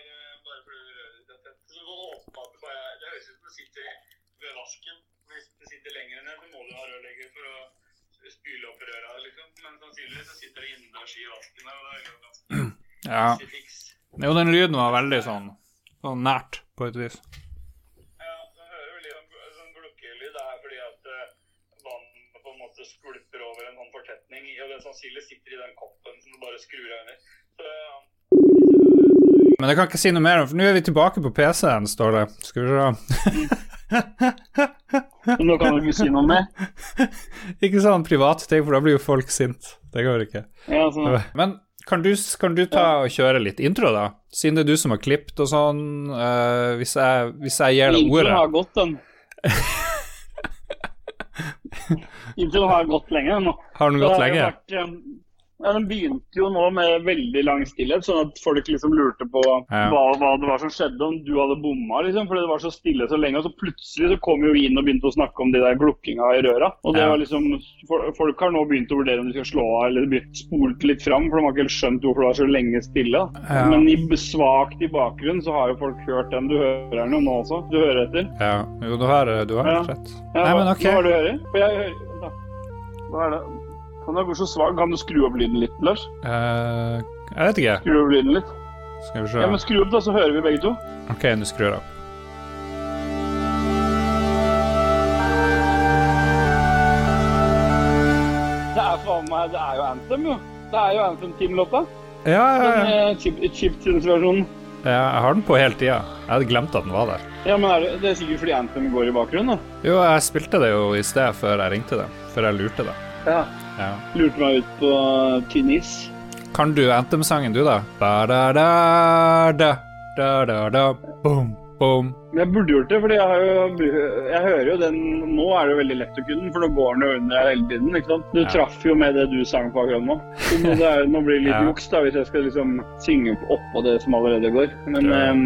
glukkinga er eh, bare fordi du rører deg tett. Så du må håpe at det bare Det høres ut som du sitter ved vasken. Hvis det sitter lenger ned, så må du ha rørlegger for å spyle opp røra, liksom. Men sannsynligvis så sitter det innendørs i vasken her, og det er jo ganske Ja. fiks. Jo, den lyden var veldig sånn, sånn nært, på et vis. Ja, du hører vel litt sånn, sånn glukkelyd. Det er fordi at eh, vann på en måte skvulper over en sånn fortetning, og det sannsynligvis sitter i den koppen som du bare skrur av under. Så ja. Men jeg kan ikke si noe mer, for nå er vi tilbake på PC-en, står det. Skal vi se. Så nå kan du ikke si noe mer? ikke sånn private ting, for da blir jo folk sint. Det går ikke. Ja, sånn. Men kan du, kan du ta og kjøre litt intro, da? Siden det er du som har klippet og sånn. Uh, hvis, jeg, hvis jeg gir deg Introen har gått, den. Introen har gått lenge nå. Har den gått lenge? vært, eh, Ja, Den begynte jo nå med veldig lang stillhet, sånn at folk liksom lurte på Ja. hva, hva det var som skjedde, om du hadde bomma, liksom. Fordi det var så stille så lenge. Og så plutselig så kom jo inn og begynte å snakke om de der glukkinga i røra. Og det Ja. var liksom Folk har nå begynt å vurdere om de skal slå av eller spolt litt fram, for de har ikke helt skjønt hvorfor det var så lenge stille. Ja. Men i svakt i bakgrunnen så har jo folk hørt den. Du hører den jo nå også. Du hører etter. Ja. Jo, du har, du har rett. Ja, Nei, men ok. hva er det du hører? For jeg hører da. Hva er det? Kan er så svak? Kan du skru opp lyden litt, Lars? Uh, jeg vet ikke. Skru opp lyden litt. Skal vi se. Ja, men skru opp, da, så hører vi begge to. Ok, nå skrur jeg opp. Det er faen meg Det er jo Anthem, jo. Det er jo Anthem Team-låta. Ja, ja, Den ja. eh, chip- chiptunes-versjonen. ja, jeg har den på hele tida. Jeg hadde glemt at den var der. Ja, men er det, det er sikkert fordi Anthem går i bakgrunnen, da. Jo, jeg spilte det jo i sted før jeg ringte det. Før jeg lurte det. Ja. Ja. Lurte meg ut på tynn is. Kan du Anthem-sangen, du, da? Da-da-da-da-da-da-da. boom, boom. Men jeg burde gjort det, fordi jeg, jo, jeg hører jo den Nå er det jo veldig lett å kunne den, for nå går den jo under hele tiden. ikke sant? Du Ja. traff jo med det du sang på akkurat nå. Så nå, det er, nå blir det litt Ja. juks da, hvis jeg skal liksom synge oppå det som allerede går. Men Ja. eh,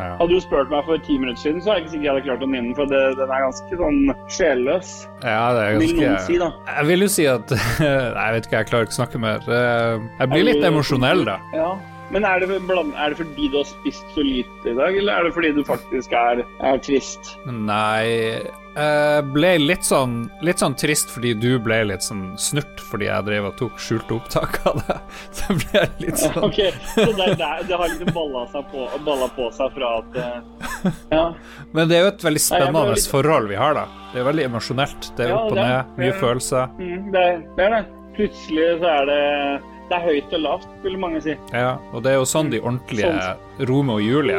Ja. hadde du spurt meg for ti minutter siden, så er jeg ikke sikkert jeg hadde klart å nynne den, for det, den er ganske sånn sjelløs. ja, det er ganske Vil si. Jeg vil jo si at Nei, jeg vet ikke, jeg klarer ikke å snakke mer. Eh, Jeg blir litt emosjonell, da. Ja. Men er det, er det fordi du har spist så lite i dag, eller er det fordi du faktisk er, er trist? Nei Jeg ble litt sånn Litt sånn trist fordi du ble litt sånn snurt fordi jeg drev og tok skjulte opptak av det. Så ble jeg litt sånn Ok, så det, der, det har liksom balla, på, balla på seg fra at eh, Ja. Men det er jo et veldig Nei, spennende litt- forhold vi har, da. Det er veldig emosjonelt. Det er Ja, opp og det ned, mye det er- følelser. Mm, det, det er det. Plutselig så er det Det er høyt og lavt, vil mange si. Ja, og det er jo sånn de ordentlige Rome og Julie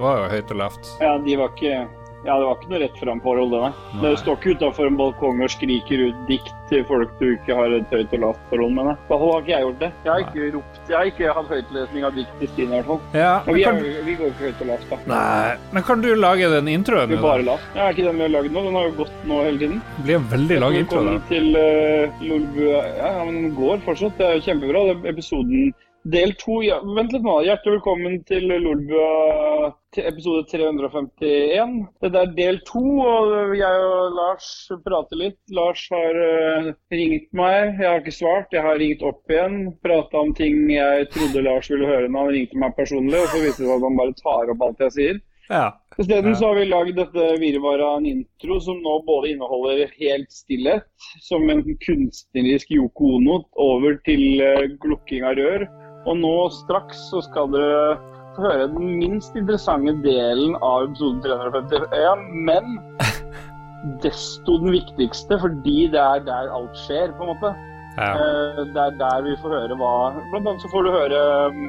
var jo høyt og lavt. Ja, de var ikke ja, det var ikke noe rett fram-forhold, det, nei. Du står ikke utafor en balkong og skriker ut dikt til folk du ikke har et høyt og lavt forhold med. I har ikke jeg gjort det. Jeg har ikke ropt Jeg har ikke hatt høytlesning av dikt til Stine, i hvert fall. Ja, Og vi, kan, er, vi går ikke høyt og lavt, da. nei, men kan du lage den introen? Vi bare lavt. Ja, er ikke den vi har lagd nå? Den har jo gått nå hele tiden. Det blir en veldig lang intro, da. Til uh, Ja, men den går fortsatt. Det er kjempebra. Det er episoden del to. Ja, vent litt nå. Hjertelig velkommen til Lolbua episode 351. Dette er del to, og jeg og Lars prater litt. Lars har uh, ringt meg. Jeg har ikke svart. Jeg har ringt opp igjen. Prata om ting jeg trodde Lars ville høre når han ringte meg personlig, og så viser det seg at han bare tar opp alt jeg sier. Ja. Isteden så har vi lagd dette virvaret av en intro som nå både inneholder helt stillhet, som en kunstnerisk Yoko Ono, over til eh, glukking av rør. Og nå straks så skal dere få høre den minst interessante delen av episode 351, men desto den viktigste, fordi det er der alt skjer, på en måte. ja. Eh, Det er der vi får høre hva Blant annet så får du høre um,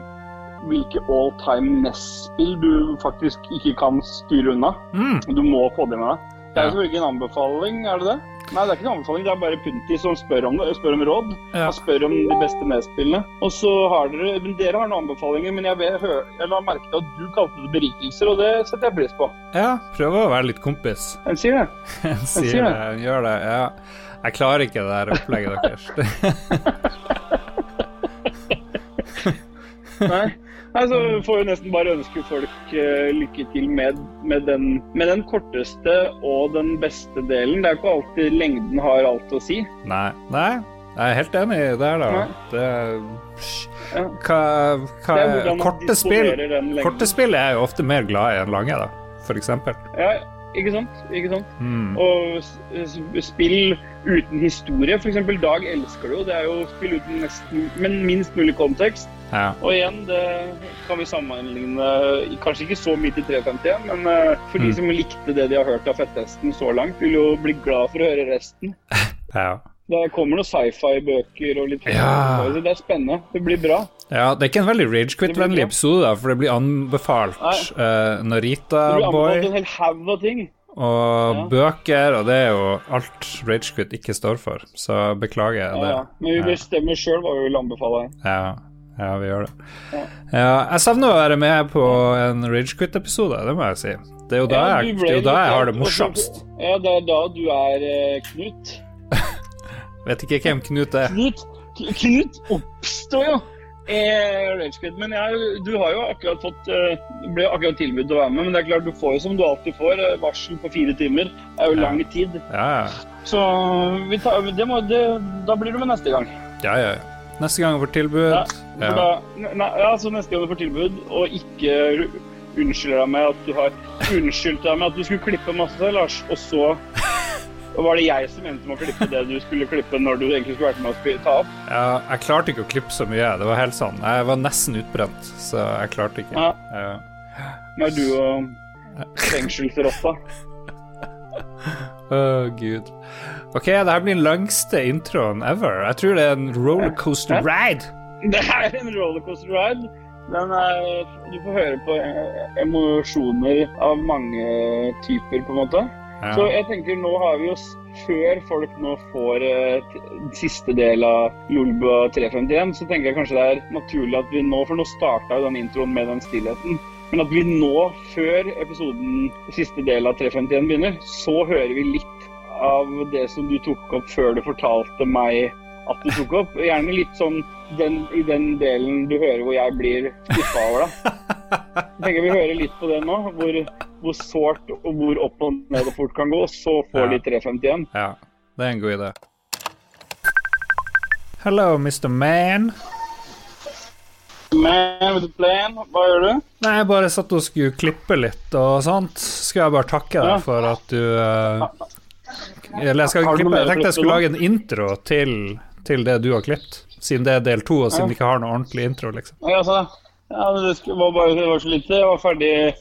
hvilke all time NES-spill du faktisk ikke kan styre unna. Mm. Du må få det med deg. Det er selvfølgelig en anbefaling, er det det? Nei, det er ikke noen anbefaling, det er bare Punti som spør om det, spør om råd. Ja. Han spør om de beste NES-spillene. Og så har dere men Dere har noen anbefalinger, men jeg, vet, jeg la merke til at du kalte det berikelser, og det setter jeg pris på. ja, prøver å være litt kompis. En sier det. Sier sier det, gjør det. Ja. Jeg klarer ikke det der opplegget deres. Nei. Nei, så får jo nesten bare ønske folk eh, lykke til med, med, den, med den korteste og den beste delen. Det er ikke alltid lengden har alt å si. Nei. Nei. Jeg er helt enig i det der, da. Det Ja. hva, hva Det er korte, spill, korte spill er jeg jo ofte mer glad i enn lange, da, for eksempel. Ja, ikke sant? Ikke sant? Mm. Og spill uten historie, f.eks. Dag elsker det jo. Det er jo spill uten nesten, men minst mulig kontekst. Ja. Og igjen, det kan vi sammenligne Kanskje ikke så mye til 351, men eh, for de Mm. som likte det de har hørt av Fettesten så langt, vil jo bli glad for å høre resten. Ja. Det kommer noen sci-fi-bøker og litt Ja. så Det er spennende. Det blir bra. ja, det er ikke en veldig ragequit-vennlig episode, da, for det blir anbefalt uh, Det Narita blir anbefalt Boy en hel haug av ting. og Ja. bøker, og det er jo alt ragequit ikke står for, så beklager jeg det. ja. Men vi bestemmer sjøl hva vi vil anbefale. Ja, ja, vi gjør det. Ja. Ja, jeg savner å være med på en Ragequit-episode, det må jeg si. Det er jo da, jeg, det er jo da jeg har det morsomst. Ja, det er da du er eh, Knut. Vet ikke hvem Knut er. Knut, Knut oppstår jo Ragequid, men jeg, du har jo akkurat fått eh, ble akkurat tilbudt å være med, men det er klart du får jo som du alltid får, eh, varsel på fire timer. Det er jo Ja. lang tid. Ja, ja. Så vi tar, det må, det, da blir du med neste gang. ja, ja. ja. Neste gang du får tilbud Ja, ja. da, ne, ja, så neste gang du får tilbud, og ikke unnskylder deg med at du har unnskyldt deg med at du skulle klippe masse, Lars, og så var det jeg som endte med å klippe det du skulle klippe når du egentlig skulle vært med å ta opp. ja, jeg klarte ikke å klippe så mye. Det var helt sånn. Jeg var nesten utbrent, så jeg klarte ikke. Ja. Ja. er du og fengselsrotta. Å, gud. OK, det her blir den lengste introen ever. Jeg tror det er en rollercoaster ride. Det er en rollercoaster ride. Den er, du får høre på eh, emosjoner av mange typer, på en måte. Ja. Så jeg tenker nå har vi jo Før folk nå får eh, siste del av Lolbua 351, så tenker jeg kanskje det er naturlig at vi nå For nå starta jo den introen med den stillheten. Men at vi nå, før episoden siste del av 351 begynner, så hører vi litt av det som du tok opp før du fortalte meg at du tok opp. Gjerne litt sånn den, i den delen du hører hvor jeg blir skuffa over deg. Jeg tenker Vi hører litt på det nå, hvor, hvor sårt og hvor opp og ned og fort kan gå. Så får Ja. de 351. Ja, det er en god idé. Hello, Mr. Man. Man with a plan, hva gjør du? Nei, jeg bare satt og skulle klippe litt og sånt. Skal jeg bare takke deg Ja. for at du uh, Eller jeg skal klippe Jeg tenkte jeg skulle lage en intro til, til det du har klippet. Siden det er del to, og siden Ja. vi ikke har noe ordentlig intro, liksom. Ja, altså, ja, det var bare det var så lite. Jeg var ferdig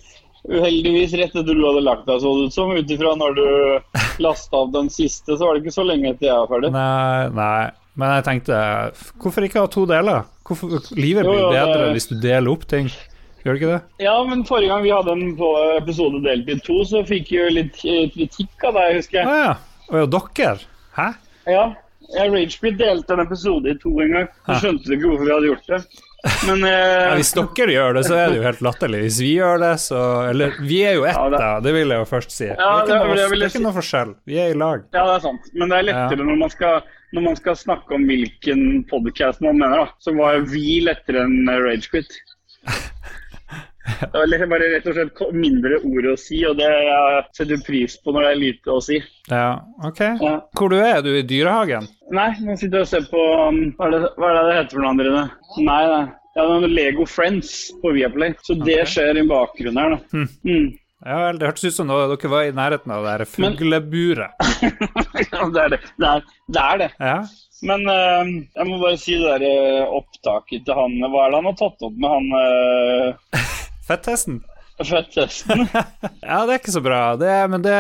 uheldigvis rett etter du hadde lagt deg, så det ut som. Ut ifra når du lasta av den siste, så var det ikke så lenge etter jeg var ferdig. Nei, nei. Men jeg tenkte Hvorfor ikke ha to deler? Hvorfor, livet blir jo, det- bedre hvis du deler opp ting. Gjør det ikke det? Ja, men forrige gang vi hadde en på episode i to, så fikk jeg jo litt eh, kritikk av deg, husker Å ah, ja. Og ja, dere? Hæ? Ja, Ragebreed delte en episode i to en gang. Så skjønte du ikke hvorfor vi hadde gjort det. Men eh, Ja, hvis dere gjør det, så er det jo helt latterlig. Hvis vi gjør det, så Eller vi er jo ett, Ja, det- da. Det vil jeg jo først si. Det er ikke, noe, det er ikke noe forskjell. Vi er i lag. Ja, det er sant. Men det er lettere Ja. når, man skal, når man skal snakke om hvilken podcast man mener, da. Så var vi lettere enn Ragequit. Det var liksom bare rett og slett mindre ord å si, og det setter pris på når det er lite å si. Ja, OK. Ja. Hvor du er du? I dyrehagen? Nei, nå sitter jeg og ser på um, Hva er det, hva er det det heter for noe, Andrine? Nei, nei. Ja, det er Lego Friends på Viaplay. Så det Ok. skjer i bakgrunnen her, da. Hm. Mm. Ja vel, det hørtes ut som dere var i nærheten av det her fugleburet. ja, det er det. Det er det. Er det. Ja. Men uh, jeg må bare si det der eh, opptaket til han Hva er det han har tatt opp med han uh, Fettesten? fettesten? Ja, det er ikke så bra. Det, er- men det,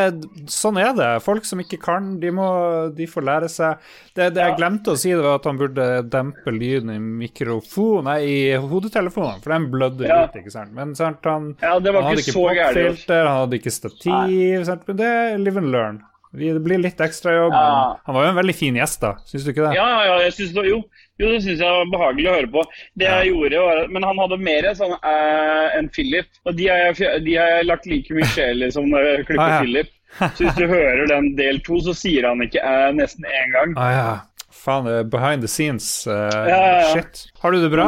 sånn er det. Folk som ikke kan, de, må, de får lære seg Det, det jeg glemte å si, det var at han burde dempe lyden i mikrofon, nei, i hodetelefonene, for den blødde Ja. ut, ikke sant. Men sant, han, Ja, han hadde ikke popfilter, han hadde ikke stativ, sant? men det er live and learn. Det blir litt ekstrajobb. Ja. Han var jo en veldig fin gjest, da. Syns du ikke det? Ja, ja, ja, jeg synes det, jo, jo, det syns jeg var behagelig å høre på. Det Ja. jeg gjorde var, Men han hadde mer sånn uh, enn Philip. Og de har, jeg, de har jeg lagt like mye sjel i som når jeg klipper Ah, ja. Philip. Så hvis du hører den del to, så sier han ikke uh, nesten én gang. Ah, ja. Faen, det er behind the scenes. Uh. Shit. Har du det bra?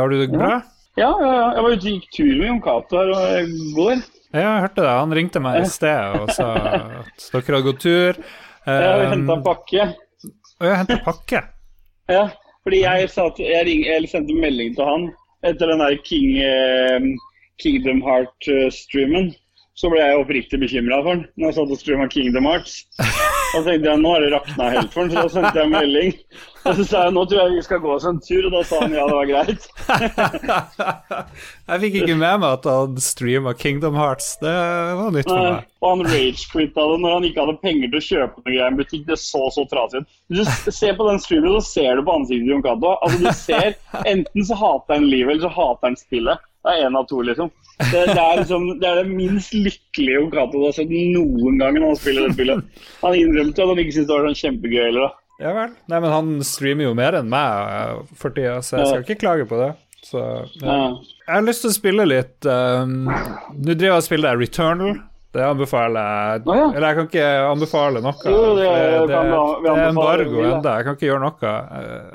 Har du det bra? Ja, ja, ja. Jeg var ute og gikk tur med Jon Cato her i går. Ja, jeg hørte det. Han ringte meg i sted og sa at dere hadde gått tur. Jeg har Um, henta pakke. Å jeg henta pakke. Ja, fordi jeg, jeg, ring, jeg sendte melding til han etter den der King, eh, Kingdom Heart-streamen. Så ble jeg oppriktig bekymra for han når jeg satt og streama Kingdom Hearts. Da tenkte jeg nå har det rakna helt for ham, så da sendte jeg melding. Og så sa jeg nå tror jeg vi skal gå oss en tur, og da sa han ja, det var greit. jeg fikk ikke med meg at han streama Kingdom Hearts. Det var nytt for meg. Og han rage-quitta det når han ikke hadde penger til å kjøpe noe greier i en butikk. Det så så trasig ut. Du ser på den streamen, så ser du på ansiktet til Jon Cato. Altså, du ser Enten så hater han livet, eller så hater han spillet. Det er én av to, liksom. Det, det, er liksom, det, er det minst lykkelige Okato har sett noen gang når han spiller det spillet. Han innrømte at han ikke syntes det var sånn kjempegøy heller. da. Ja vel. Nei, men han streamer jo mer enn meg eh, for tida, så jeg skal ikke klage på det. Så, ja. Jeg har lyst til å spille litt um, Nå driver jeg og spiller Returnal. Det anbefaler jeg. Ah, ja. Eller jeg kan ikke anbefale noe. Jo, det, det, det, det er embargo ennå. Jeg kan ikke gjøre noe.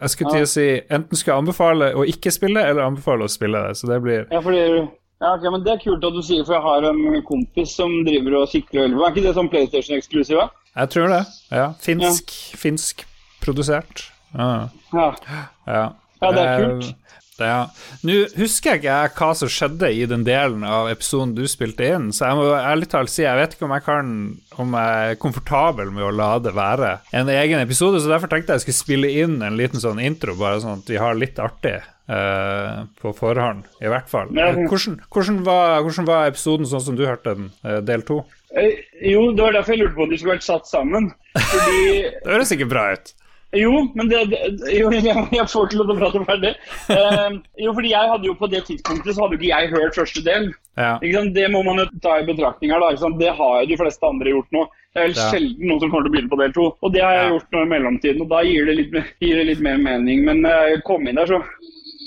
Jeg skulle til å si enten skal jeg anbefale å ikke spille, eller anbefale å spille det. Så det blir Ja, fordi ja, okay, men Det er kult at du sier, for jeg har en kompis som driver og sikler øl. Er ikke det sånn PlayStation-eksklusiv? Jeg tror det. Ja. Finsk, ja. finsk produsert. Ja. Ja. ja. ja det er kult. Ja. Nå husker jeg ikke hva som skjedde i den delen av episoden du spilte inn, så jeg må ærlig talt si jeg vet ikke om jeg kan Om jeg er komfortabel med å la det være en egen episode, så derfor tenkte jeg jeg skulle spille inn en liten sånn intro, bare sånn at vi har litt artig uh, på forhånd, i hvert fall. Hvordan, hvordan, var, hvordan, var, episoden sånn som du hørte den, uh, del to? Eh, jo, det var derfor jeg lurte på om de skulle vært satt sammen. Fordi Det høres ikke bra ut. Jo, men det, jo, jeg, får ikke lov til å prate ferdig. Uh, jo, fordi jeg hadde jo På det tidspunktet så hadde ikke jeg hørt første del. Ja. Det må man jo ta i betraktning her. da, Det har jo de fleste andre gjort nå. Det er vel ja. sjelden noen som kommer til å begynne på del to. Og det har jeg ja. gjort nå i mellomtiden, og da gir det litt, gir det litt mer mening. Men uh, jeg kom inn der, så,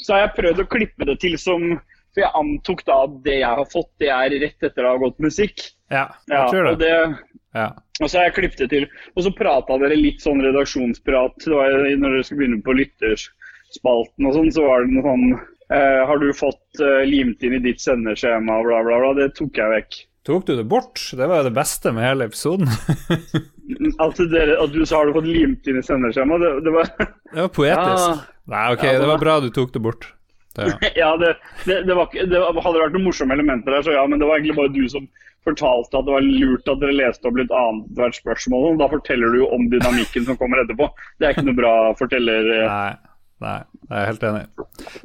så har jeg prøvd å klippe det til som For jeg antok da at det jeg har fått, det er rett etter å ha gått musikk. Ja, jeg tror det. Og det ja. Og så har jeg klippet det til. Og så prata dere litt sånn redaksjonsprat. Det var når dere skulle begynne på lytterspalten og sånn, så var det noe sånn eh, Har du fått eh, limt inn i ditt sendeskjema, bla, bla, bla. Det tok jeg vekk. Tok du det bort? Det var jo det beste med hele episoden. at, dere, at, du sa har du fått limt inn i sendeskjemaet, det, det, var Det var poetisk. Ja. Nei, ok, ja, det, var bra du tok det bort. Det, ja, ja det, det, var, det, hadde vært noen morsomme elementer der, så ja, men det var egentlig bare du som fortalte at det var lurt at dere leste opp litt annethvert spørsmål. Da forteller du jo om dynamikken som kommer etterpå. Det er ikke noe bra forteller... Eh. Nei. Nei, jeg er helt enig.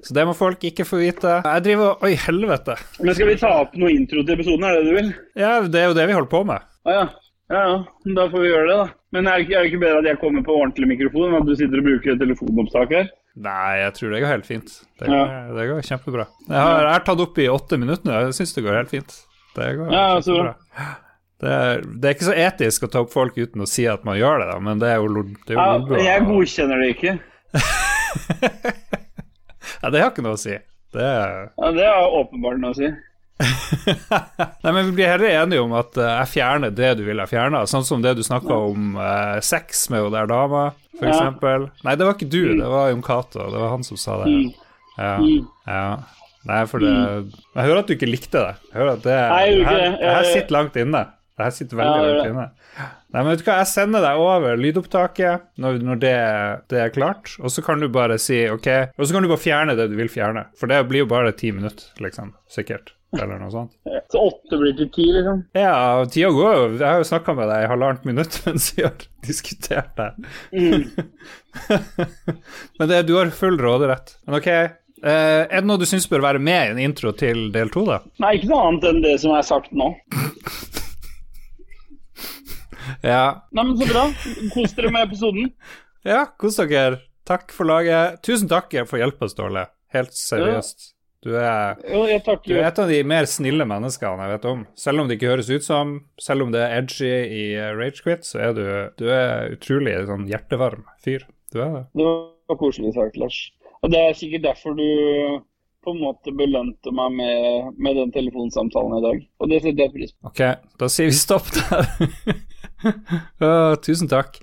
Så det må folk ikke få vite. Jeg driver Oi, helvete. Men skal vi ta opp noe intro til episoden, er det det du vil? Ja, det er jo det vi holder på med. Ah, ja. Ja, ja. Da får vi gjøre det, da. Men er det, ikke, er det ikke bedre at jeg kommer på ordentlig mikrofon enn at du sitter og bruker telefonopptak her? Nei, jeg tror det går helt fint. Det går, ja. det går kjempebra. Jeg har, jeg har tatt opp i åtte minutter nå. Jeg syns det går helt fint. Det går ja, så bra. Det er, det er, ikke så etisk å ta opp folk uten å si at man gjør det, da, men det er jo, det er jo ja, Jeg godkjenner det ikke. ja, det har ikke noe å si. Det er, ja, det har åpenbart noe å si. Nei, men Vi blir heller enige om at uh, jeg fjerner det du vil ha fjerna. Sånn som det du snakka om uh, sex med hun der dama, f.eks. Ja. Nei, det var ikke du, det var Jon Cato. Det var han som sa det. Mm. Ja, mm. ja. Nei, for det Jeg hører at du ikke likte det. Jeg hører at det, Nei, det, her, det her sitter langt inne. Det her sitter veldig ja, langt inne. Nei, men vet du hva, jeg sender deg over lydopptaket når, når det, det, er klart, og så kan du bare si OK, og så kan du bare fjerne det du vil fjerne. For det blir jo bare ti minutter, liksom. Sikkert. Eller noe sånt. Så åtte blir til ti, liksom? Ja, tida går jo. Jeg har jo snakka med deg i halvannet minutt mens vi har diskutert det. Mm. men det, du har full råderett. Men OK, Uh, er det noe du syns bør være med i en intro til del to, da? Nei, ikke noe annet enn det som er sagt nå. ja. Nei, men så bra. Kos dere med episoden. Ja, kos dere. Takk for laget. Tusen takk for hjelpa, Ståle. Helt seriøst. Du er, jo, du er, et av de mer snille menneskene jeg vet om. Selv om det ikke høres ut som, selv om det er edgy i uh, Ragequit, så er du, du er utrolig sånn hjertevarm fyr. Du er det. Det var koselig sagt, Lars. Og Det er sikkert derfor du på en måte belønte meg med, med den telefonsamtalen i dag. Og det setter jeg pris på. Ok, da sier vi stopp der. uh, tusen takk.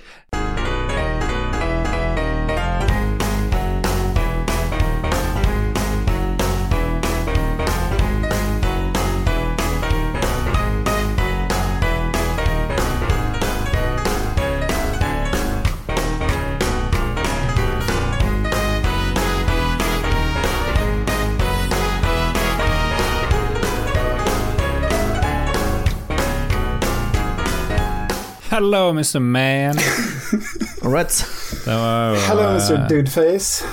Hello, Mr. Man. All right. Det var jo Hello, eh, Mr. Dudeface.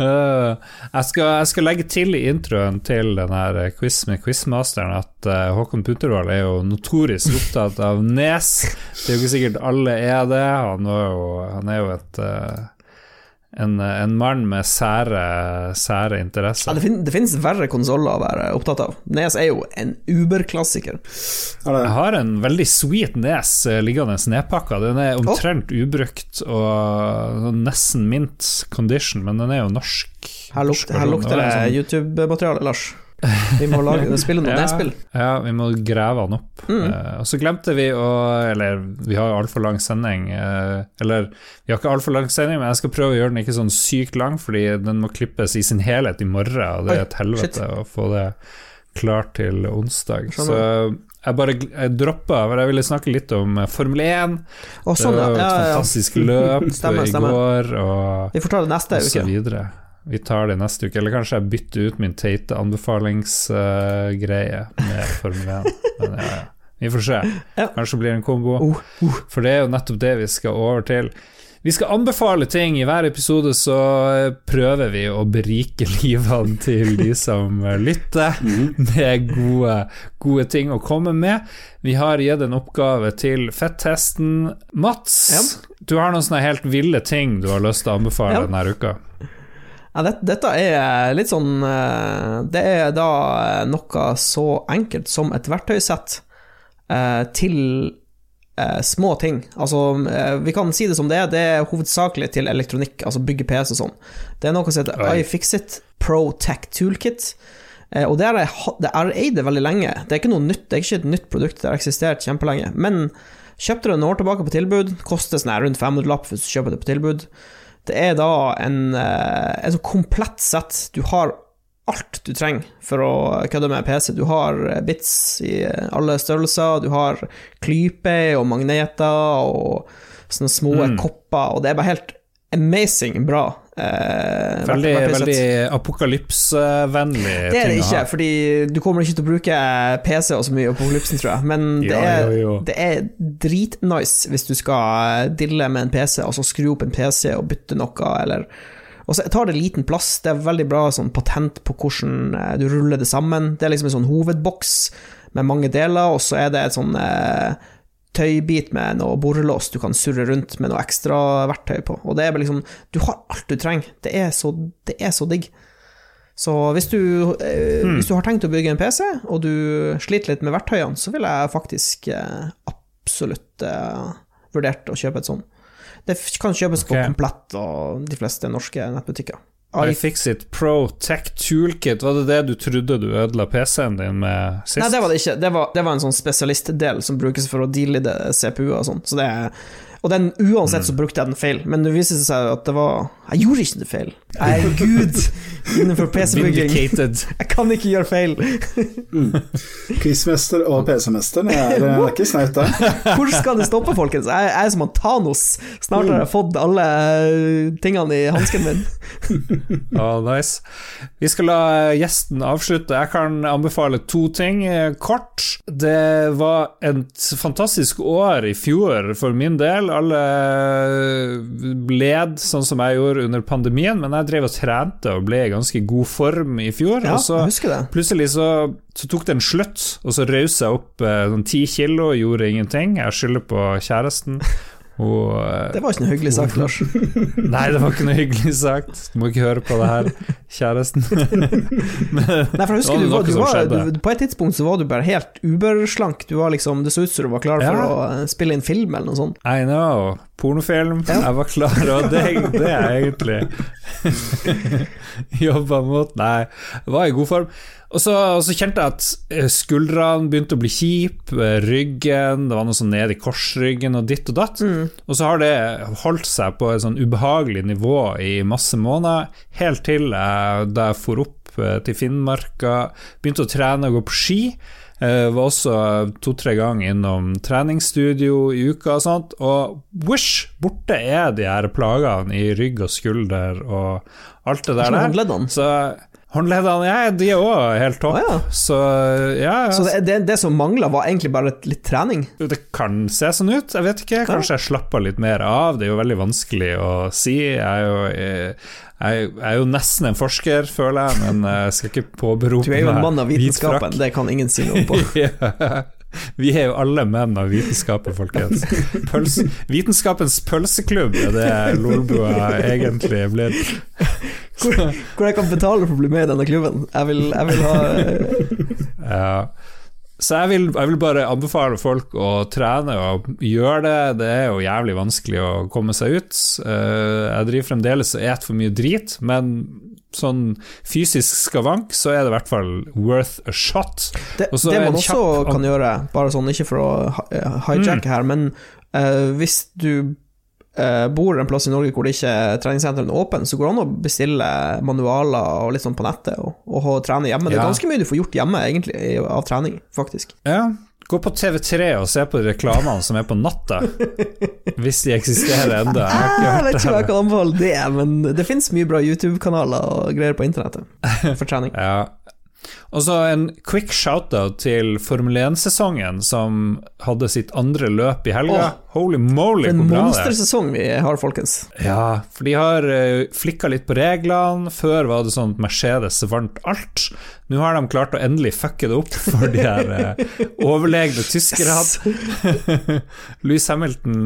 øh, jeg, skal, jeg skal legge til i introen til denne quiz med quizmasteren at eh, Håkon Puntervold er jo notorisk opptatt av Nes. Det er jo ikke sikkert alle er det. Han, var jo, han er jo et eh, en, en mann med sære, sære Ja, det, fin det finnes verre konsoller å være opptatt av. Nes er jo en Uber-klassiker. Er? Jeg har en veldig sweet nes eh, liggende nedpakka. Den er omtrent ubrukt og nesten mint condition, men den er jo norsk. Her, norsk lukter, her lukter det sånn- YouTube-materiale, Lars. Vi må lage, spille noen Ja. nedspill. Ja, vi må grave den opp. Mm. Uh, og så glemte vi å Eller, vi har jo altfor lang sending. Uh, eller, vi har ikke altfor lang sending, men jeg skal prøve å gjøre den ikke sånn sykt lang, fordi den må klippes i sin helhet i morgen, og det er et helvete å få det klart til onsdag. Sånn. Så jeg bare jeg droppa, for jeg ville snakke litt om eh, Formel 1. Å, sånn, det var et ja, ja, fantastisk løp Stemmer, i stemmer. går, og Vi får ta det neste uke. Vi tar det neste uke, eller kanskje jeg bytter ut min teite anbefalingsgreie med Formel 1. Men ja, ja. Vi får se. Kanskje blir det en kombo. Oh, oh. For det er jo nettopp det vi skal over til. Vi skal anbefale ting. I hver episode så prøver vi å berike livene til de som lytter, med gode, gode ting å komme med. Vi har gitt en oppgave til fettesten. Mats, du har noen sånne helt ville ting du har lyst til å anbefale denne uka. Ja, det, dette er litt sånn eh, Det er da noe så enkelt som et verktøysett eh, til eh, små ting. Altså, eh, vi kan si det som det er, det er hovedsakelig til elektronikk, altså bygge PC og sånn. Det er noe som heter iFixit Pro Tech Toolkit. Eh, Og det har jeg eid veldig lenge. Det er ikke noe nytt, det er ikke et nytt produkt, det har eksistert kjempelenge. Men kjøpte det noen år tilbake på tilbud, koster sånn rundt 500 lapp hvis du kjøper det på tilbud. Det er da en, eh, en sånn komplett sett. Du har alt du trenger for å kødde med PC. Du har eh, bits i alle størrelser, du har klyper og magneter og sånne små Mm. kopper, og det er bare helt amazing bra. Eh, Veldig, veldig apokalypsevennlig Det er det ikke, fordi du kommer ikke til å bruke PC og så mye på apokalypsen, tror jeg. Men det er, jo, jo. det er dritnice hvis du skal dille med en PC, og så skru opp en PC og bytte noe, eller Og så tar det liten plass. Det er veldig bra sånn patent på hvordan eh, du ruller det sammen. Det er liksom en sånn hovedboks med mange deler, og så er det et sånn eh, tøybit med noe borrelås du kan surre rundt med noe ekstra verktøy på. Og det er bare liksom Du har alt du trenger. Det er så, det er så digg. Så hvis du, eh, Hmm. hvis du har tenkt å bygge en PC, og du sliter litt med verktøyene, så vil jeg faktisk eh, absolutt eh, vurdert å kjøpe et sånt. Det kan kjøpes på Komplett og de fleste norske nettbutikker. iFixit Pro Tech Toolkit, var det det du trodde du ødela PC-en din med sist? Nei, det var det ikke. Det var, det var en sånn spesialistdel som brukes for å deale CPU-er og sånn. Så det er, og den, uansett så brukte jeg den feil, men det viste seg at det var Jeg gjorde ikke det feil. Jeg er gud innenfor PC-bygging. Jeg kan ikke gjøre feil. Quizmester og PC-mester, det er, er ikke snaut, det. Hvor skal det stoppe, folkens? Jeg, jeg er som han Thanos. Snart har jeg fått alle eh, tingene i hansken min. Ah, nice. Vi skal la gjesten avslutte. Jeg kan anbefale to ting kort. Det var et fantastisk år i fjor for min del. Alle led sånn som jeg gjorde under pandemien, men jeg drev og trente og ble i ganske god form i fjor. Ja, og så. Plutselig så, så tok det en slutt, og så rausa jeg opp eh, sånn ti kilo, gjorde ingenting. Jeg skylder på kjæresten. Og, Det var ikke noe hyggelig sagt, Lars. nei, det var ikke noe hyggelig sagt. Du må ikke høre på det her, kjæresten. Men, Nei, for jeg husker du var du var, du, På et tidspunkt så var du bare helt uberslank. Du var liksom, Det så ut som du var klar for Ja. å eh, spille inn film eller noe sånt. I know. Pornofilm. Ja. Jeg var klar, og det, det er jeg egentlig jobba mot. Nei, var i god form. Og så, og så kjente jeg at eh, skuldrene begynte å bli kjip, eh, ryggen, det var noe sånn ned i korsryggen og ditt og datt. Og så har det holdt seg på et sånn ubehagelig nivå i masse måneder, helt til jeg, da jeg for opp eh, til Finnmarka, begynte å trene og gå på ski. Jeg var også to-tre ganger innom treningsstudio i uka og sånt, og wish, borte er de her plagene i rygg og skulder og alt det der. Der. Så Håndleddene, ja, de er òg helt topp. Ah, ja. Så ja. Så det, det, det som mangla, var egentlig bare litt trening? Det kan se sånn ut, jeg vet ikke. Kanskje jeg slapper litt mer av. Det er jo veldig vanskelig å si. Jeg er jo, jeg, jeg er jo nesten en forsker, føler jeg, men jeg skal ikke påberope Du er jo en mann av vitenskapen, det kan ingen si noe på. Ja. Vi er jo alle menn av vitenskapen, folkens. Pøls, vitenskapens pølseklubb er det Lolbua egentlig er blitt. Hvor, hvor jeg kan betale for å bli med i denne klubben. Jeg vil, jeg vil ha eh, Ja. Så jeg vil, jeg vil bare anbefale folk å trene og gjøre det. Det er jo jævlig vanskelig å komme seg ut. Eh, Jeg driver fremdeles og et for mye drit, men sånn fysisk skavank, så er det i hvert fall worth a shot. Det, det man også kjapp- kan gjøre, bare sånn ikke for å hijacke mm. her, men uh, hvis du bor en plass i Norge hvor det ikke treningssenteret er åpen, så går det an å bestille manualer og litt sånn på nettet og, og, trene hjemme. Det er ganske mye du får gjort hjemme, egentlig, av trening, faktisk. Ja, gå på TV3 og se på reklamene som er på natta, hvis de eksisterer ennå. Jeg Jeg vet ikke om jeg kan anbefale det, men det finnes mye bra YouTube-kanaler og greier på internettet for trening. Ja. Og så en quick shout-out til Formel 1-sesongen, som hadde sitt andre løp i helga. Oh, Holy moly, hvor bra det er. En monstersesong vi har, folkens. Ja, for de har uh, flikka litt på reglene. Før var det sånn at Mercedes vant alt. Nå har de klart å endelig fucke det opp for de her eh, overlegne tyskerne. Louis Hamilton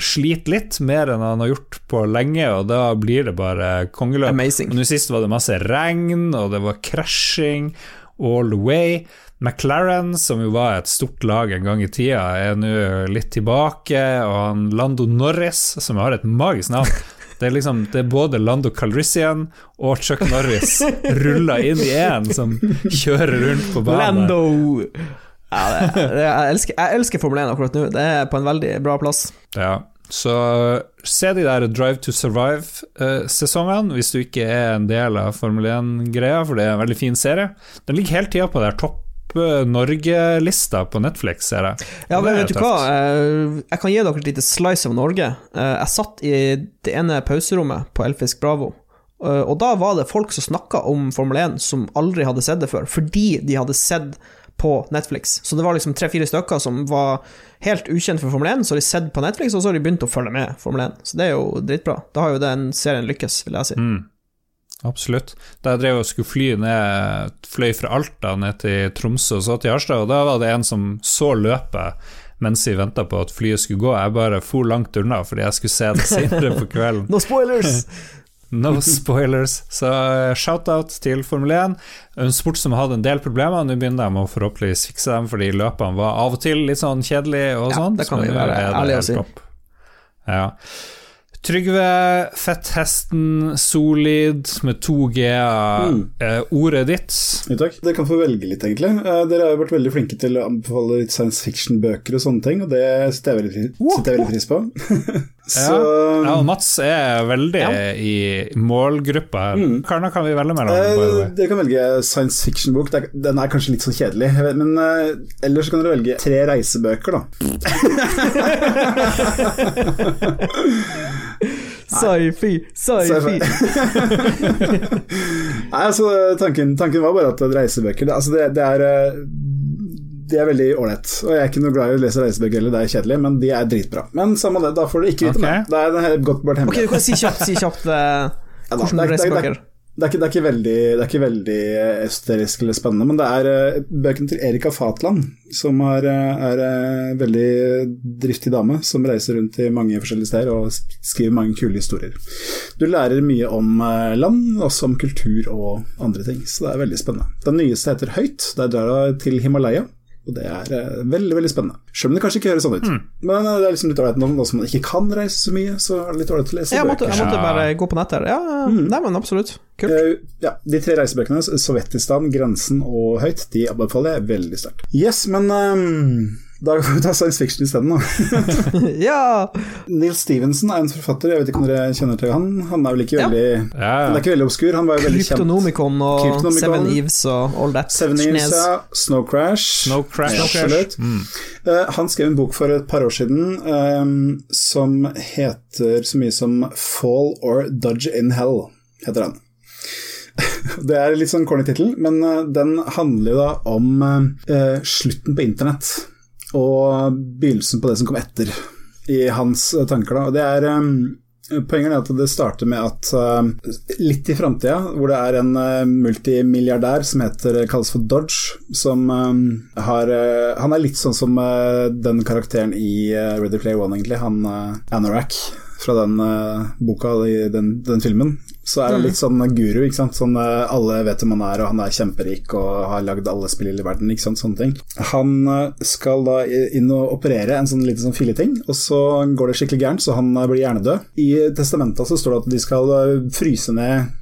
sliter litt mer enn han har gjort på lenge, og da blir det bare kongeløp. Amazing. Og Nå sist var det masse regn, og det var crashing all the way. McLaren, som jo var et stort lag en gang i tida, er nå litt tilbake, og han Lando Norris, som har et magisk navn Det er liksom Det er både Lando Calrissian og Chuck Norris rulla inn i én som kjører rundt på banen. Lando! Ja, det, det, jeg, elsker, jeg elsker Formel 1 akkurat nå. Det er på en veldig bra plass. Ja, så se de der Drive to Survive-sesongene, hvis du ikke er en del av Formel 1-greia, for det er en veldig fin serie. Den ligger hele tida på der topp eh, Norge-lista på Netflix, ser jeg. Ja, men vet du hva? Eh, Jeg kan gi dere et lite slice av Norge. Eh, Jeg satt i det ene pauserommet på Elfisk Bravo, og da var det folk som snakka om Formel 1 som aldri hadde sett det før, fordi de hadde sett på Netflix. Så det var liksom tre-fire stykker som var helt ukjent for Formel 1, så har de sett på Netflix, og så har de begynt å følge med Formel 1. Så det er jo dritbra. Da har jo den serien lykkes, vil jeg si. Mm. Absolutt. Da jeg drev og skulle fly ned Fløy fra Alta ned til Tromsø og så til Harstad, og da var det en som så løpet mens vi venta på at flyet skulle gå. Jeg bare for langt unna fordi jeg skulle se det senere på kvelden. No spoilers! No spoilers. Så eh, shout-out til Formel 1. En sport som hadde en del problemer. Nå begynner de å forhåpentligvis fikse dem, fordi løpene var av og til litt sånn kjedelige og Ja, sånn. det kan vi være ærlige og si. Ja. Trygve Fetthesten Solid med to g-er. Mm. Eh, ordet ditt. Jo, takk. Dere kan få velge litt, egentlig. Eh, Dere har jo vært veldig flinke til å anbefale litt science fiction-bøker og sånne ting, og det sitter setter jeg veldig pris på. Så Ja, og Mats er veldig Ja. i målgruppa her. Mm. Hva kan vi velge mellom? eh? Dere kan velge science fiction-bok. Den er kanskje litt sånn kjedelig, vet, men eh, ellers kan dere velge tre reisebøker, da. Sci-fi, sci-fi. Nei, altså, tanken, tanken var bare at reisebøker det, altså, det, det er eh, De er veldig ålreit. Og jeg er ikke noe glad i å lese reisebøker heller, det er kjedelig, men de er dritbra. Men samme det, da får du ikke vite okay. mer. Det er den her godt bart Ok, du kan si kjapt, si kjapt uh, Ja, hvordan det er- det er- reisebøker Det er, ikke, det, er ikke veldig, det er ikke veldig esoterisk eller spennende, men det er uh, bøkene til Erika Fatland, som er, eh, er uh, veldig driftig dame, som reiser rundt i mange forskjellige steder og skriver mange kule historier. Du lærer mye om uh, land, også om kultur og andre ting, så det er veldig spennende. Den nyeste heter Høyt, der drar hun til Himalaya. Og det er eh, veldig veldig spennende. Selv om det kanskje ikke høres sånn ut. Men eh, det er liksom litt ålreit nå nå som man ikke kan reise så mye, så er det litt ålreit å lese Jeg måtte, bøker. jeg måtte bare gå på nettet. Ja, mm. nei, men absolutt. Kult. Uh, ja, De tre reisebøkene, Sovjetistan, Grensen og Høyt, de anbefaler jeg veldig sterkt. Yes, men ehm, da kan vi ta science fiction isteden, da. ja! Neil Stevenson er en forfatter, jeg vet ikke om dere kjenner til han. Han er vel ikke Ja. veldig Ja, Han er ikke veldig obskur, han var jo veldig kjent. Kryptonomikon og. Seven Eves og all that. Seven Eves, ja. Snow Crash. Snow Crash. Snow Crash. Mm. Uh, han skrev en bok for et par år siden um, som heter så mye som Fall or Dodge in Hell, heter den. Det er litt sånn corny tittel, men eh, den handler jo da om eh, slutten på internett. Og begynnelsen på det som kom etter, i hans eh, tanker. da. Det er Um, Poenget er at det starter med at eh, litt i framtida, hvor det er en multimilliardær som heter, kalles for Dodge, som har Han er litt sånn som den karakteren i Ready Player One, egentlig. Han Anorak fra den boka, i den, den filmen. Så er han litt sånn guru, ikke sant. Sånn, eh, alle vet hvem han er, og han er kjemperik og har lagd alle spill i verden, ikke sant. Sånne ting. Han eh, skal da inn og operere en sånn liten sånn filleting, og så går det skikkelig gærent, så han eh, blir hjernedød. I testamentet så står det at de skal fryse ned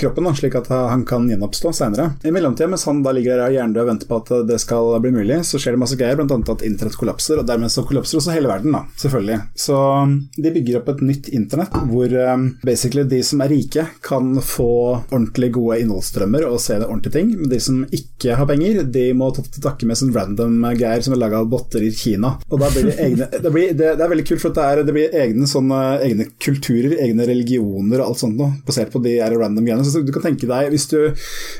kroppen, da, slik at han kan gjenoppstå senere. I mellomtida, mens han da ligger der hjernedød og venter på at det skal bli mulig, så skjer det masse greier, bl.a. at internett kollapser, og dermed så kollapser også hele verden, da, selvfølgelig. Så um, de bygger opp et nytt internett hvor um, basically de som er rike, kan få ordentlig gode innholdsstrømmer og se ordentlige ting, men de som ikke har penger, de må ta til takke med sånn random greier som er laga av botter i Kina. Og da blir det egne det, blir, det, det er veldig kult, for det, er, det blir egne, sånne, egne kulturer, egne religioner og alt sånt noe, basert på de her random greiene. Så du kan tenke deg, hvis du,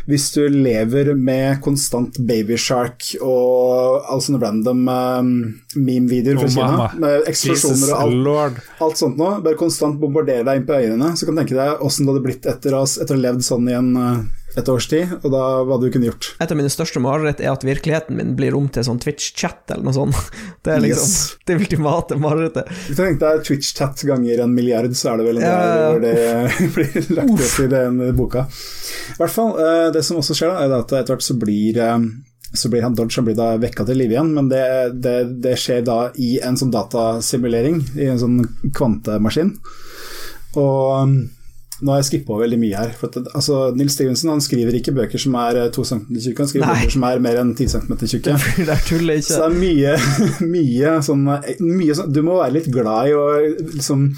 hvis du lever med konstant babyshark og all sånne random um, meme-videoer fra Oh, Kina, med eksplosjoner og alt lord. alt sånt noe, bare konstant bombardere deg inn på øynene, så kan du tenke deg åssen det hadde blitt etter å, etter å ha levd sånn i en, eh, et års tid, og da hva du kunne gjort. Et av mine største mareritt er at virkeligheten min blir om til sånn Twitch-chat eller noe sånt. Det er liksom Yes. det ultimate marerittet. Hvis du tenker deg Twitch-chat ganger en milliard, så er det vel en ja, der hvor det blir lagt opp i den boka. I hvert fall, eh, det som også skjer, da, er at etter hvert så blir eh, så blir han Dodge han blir da vekka til live igjen, men det, det, det skjer da i en sånn datasimulering, i en sånn kvantemaskin. Og nå har jeg skippa veldig mye her. For at, altså, Nils Stevenson han skriver ikke bøker som er eh, to centimeter tjukke, han skriver Nei. bøker som er mer enn ti centimeter tjukke. Det er tuller Så det er mye, mye sånn mye sånn Du må være litt glad i å liksom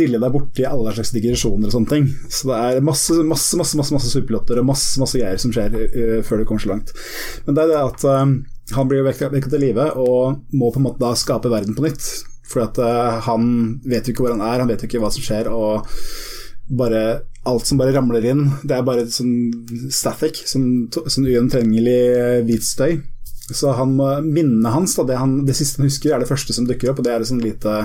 dille deg borti alle slags digresjoner og sånne ting. Så det er masse, masse, masse, masse, masse superplotter og masse, masse greier som skjer uh, før det kommer så langt. Men det er det at uh, han blir vekket til live og må på en måte da skape verden på nytt. For at uh, han vet jo ikke hvor han er, han vet jo ikke hva som skjer. og bare alt som bare ramler inn, det er bare sånn static, sånn, sånn ugjennomtrengelig eh, hvit støy. Så han må, minnene hans, da, det, han, det siste han husker, er det første som dukker opp, og det er et sånn lite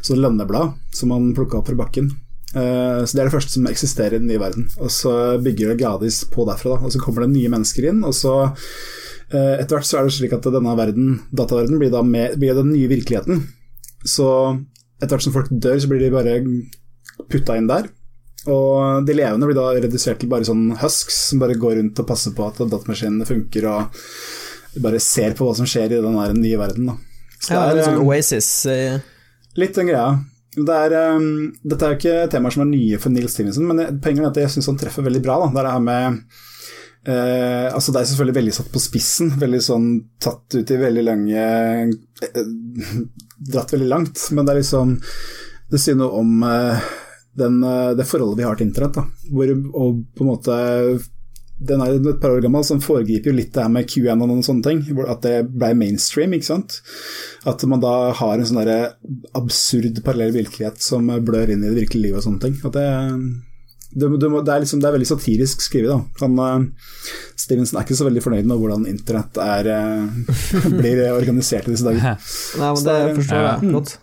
sånn lønneblad som han plukka opp fra bakken. Uh, så Det er det første som eksisterer i den nye verden. Og så bygger det gradvis på derfra. Da. Og Så kommer det nye mennesker inn, og så uh, etter hvert så er det slik at denne verden, dataverdenen blir da blir den nye virkeligheten. Så etter hvert som folk dør, så blir de bare putta inn der. Og de levende blir da redusert til bare sånn husks som bare går rundt og passer på at datamaskinene funker, og bare ser på hva som skjer i den nye verden. Da. Så Ja, det litt er sånn Oasis. eh, litt den greia. Det er, um, dette er jo ikke temaer som er nye for Neil Stevenson, men poenget er at jeg syns han treffer veldig bra. Da. Det er det her med uh, altså Det er selvfølgelig veldig satt på spissen, veldig sånn tatt ut i veldig lange uh, Dratt veldig langt, men det er liksom Det sier noe om eh, den, eh, det forholdet vi har til internett. Da. Hvor, og på en måte den er et par år gammel, som foregriper jo litt det her med QAnon og sånne ting. At det ble mainstream, ikke sant. At man da har en sånn derre absurd parallell virkelighet som blør inn i det virkelige livet og sånne ting. At det, det, det, må- det, er liksom, det er veldig satirisk skrevet, da. Han, eh, Stevenson er ikke så veldig fornøyd med hvordan internett er, eh, blir organisert i disse dager. Nei, men Så det det forstår Ja. jeg godt.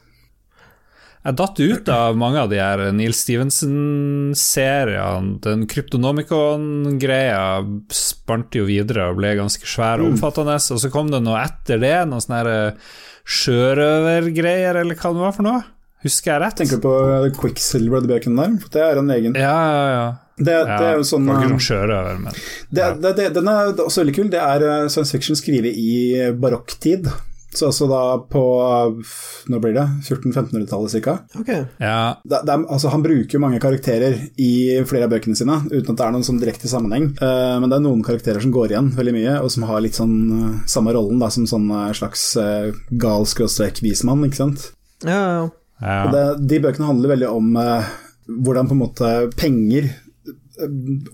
Jeg datt ut av mange av de her Neil Stevenson-seriene. Den Kryptonomicon-greia spante jo videre og ble ganske svær og omfattende. Og så kom det noe etter det, noen sånne eh, sjørøvergreier, eller hva det var for noe. Husker jeg rett? Tenker du på Quicksilver og Bacon der? For det er en egen Ja, ja, ja. Det, det er jo sånn ikke eh, sjørøver, men Det, det, det, den er også veldig kul. Det er eh, science fiction skrevet i barokktid. Så altså da på nå blir det? 1400-1500-tallet ca. Okay. ja. Det, det altså han bruker mange karakterer i flere av bøkene sine, uten at det er noen sånn direkte sammenheng. Uh, men det er noen karakterer som går igjen veldig mye, og som har litt sånn uh, samme rollen da, som sånn uh, slags uh, gal skråstrek vismann, ikke sant. Ja, ja, ja. det, de bøkene handler veldig om hvordan på en måte penger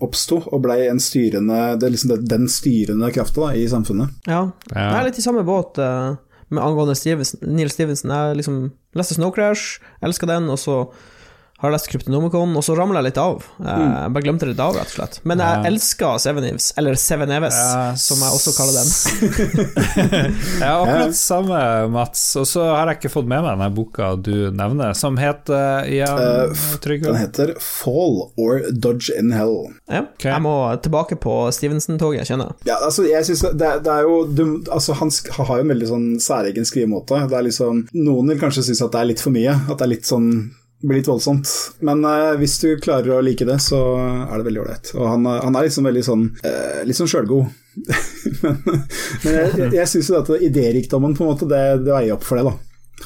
oppsto og blei en styrende Det er liksom den styrende krafta i samfunnet. ja. Ja. Jeg er litt i samme båt angående Stevenson, Neil Stevenson. Jeg liksom leste Snow Crash, elska den, og så Har lest Kryptonomicon, og så ramla jeg litt av. Eh, Jeg bare glemte det litt av, rett og slett. Men jeg Ja. elsker Seven Eves, eller Seven Eves, Ja, som jeg også kaller den. Ja, akkurat samme, Mats. Og så har jeg ikke fått med meg denne boka du nevner, som heter igjen, uh, Trygve? Den heter Fall or Dodge in Hell. Ja. okay. Jeg må tilbake på Stevenson-toget, kjenner jeg. Ja, altså, jeg synes det, det, det er jo du, altså, Han har jo en veldig sånn særegen skrivemåte. Det er liksom, noen vil kanskje synes at det er litt for mye. At det er litt sånn blir litt voldsomt. Men uh, hvis du klarer å like det, så er det veldig ålreit. Og han, han er liksom veldig sånn uh, litt sånn sjølgod. men men jeg, jeg, jeg syns jo at idérikdommen på en måte, det, det veier opp for det, da.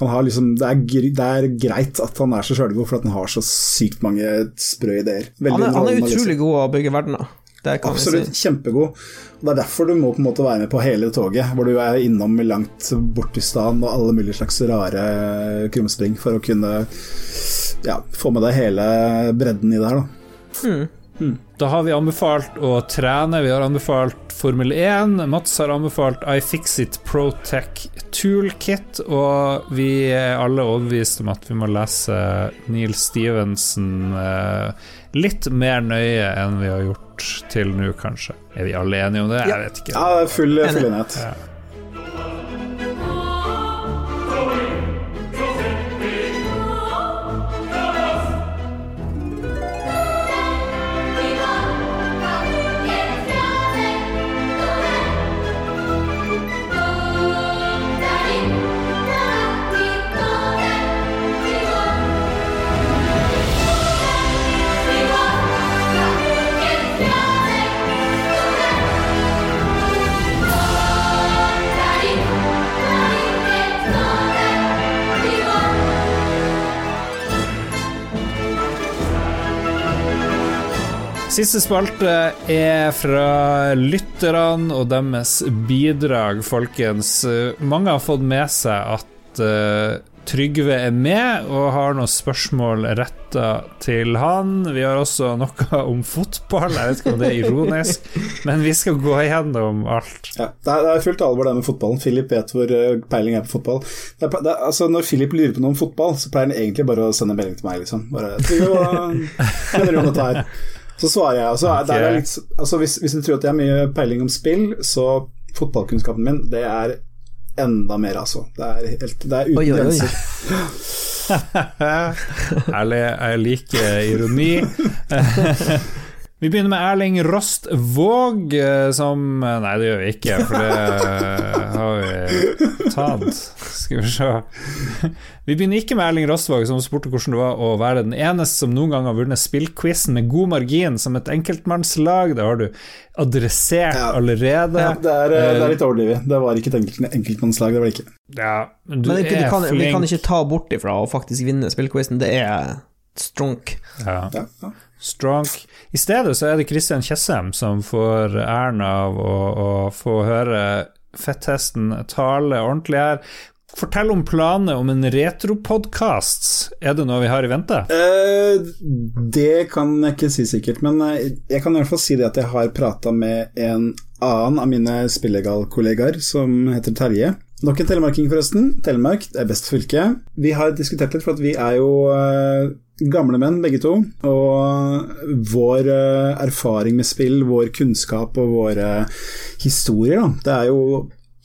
Han har liksom, det, er, det er greit at han er så sjølgod, for at han har så sykt mange sprø ideer. Han er, han er utrolig god å bygge verdener. Det kan Absolutt, si. kjempegod. Og Det er derfor du må på en måte være med på hele toget, hvor du er innom langt borti stan og alle mulige slags rare krumspring for å kunne ja, få med deg hele bredden i det her, da. Da har vi anbefalt å trene, vi har anbefalt Formel 1, Mats har anbefalt iFixit ProTech Toolkit, og vi er alle overbevist om at vi må lese Neil Stevenson eh, litt mer nøye enn vi har gjort til nå, kanskje. Er vi alle enige om det? Jeg vet ikke. Ja, er full, full Enig. enighet. Ja. Siste spalte er fra lytterne og deres bidrag, folkens. Mange har fått med seg at uh, Trygve er med og har noen spørsmål retta til han. Vi har også noe om fotball, jeg vet ikke om det er ironisk, men vi skal gå igjennom alt. Ja, det, er, fullt alvor det med fotballen. Philip vet hvor eh, peiling er på fotball. Det er, det er, altså, når Philip lurer på noe om fotball, så pleier han egentlig bare å sende melding til meg, liksom. Bare, «Trygve, hva mener du om dette her? Så svarer jeg. Altså, okay. er litt, altså, hvis, hvis du tror at jeg har mye peiling om spill, så fotballkunnskapen min, det er enda mer, altså. Det er, helt, det er uten grenser. Ærlig, jeg liker ironi. Vi begynner med Erling Rostvåg, eh, som Nei, det gjør vi ikke, for det har vi tatt. Skal vi se. Vi begynner ikke med Erling Rostvåg, som spurte hvordan det var å være den eneste som noen gang har vunnet spillquizen med god margin som et enkeltmannslag. Det har du adressert Ja. allerede. Ja, det, er, eh, det er litt overdrevet. Det var ikke et enkelt, enkeltmannslag, det var det ikke. Ja, men du Men det, er ikke- er du kan, vi kan ikke ta bort ifra å faktisk vinne spillquizen. Det er strunk. Ja. Ja, Strong. I stedet så er det Christian Tjessem som får æren av å, å få høre fetthesten tale ordentlig her. Fortell om planene om en retropodkast. Er det noe vi har i vente? Eh, det kan jeg ikke si sikkert, men eh, jeg kan i hvert fall si det at jeg har prata med en annen av mine spillegal-kollegaer som heter Terje. Nok en telemarking, forresten. Telemark er best fylke. Vi har diskutert litt, for at vi er jo eh, gamle menn begge to. Og vår eh, erfaring med spill, vår kunnskap og våre historier, da, det er jo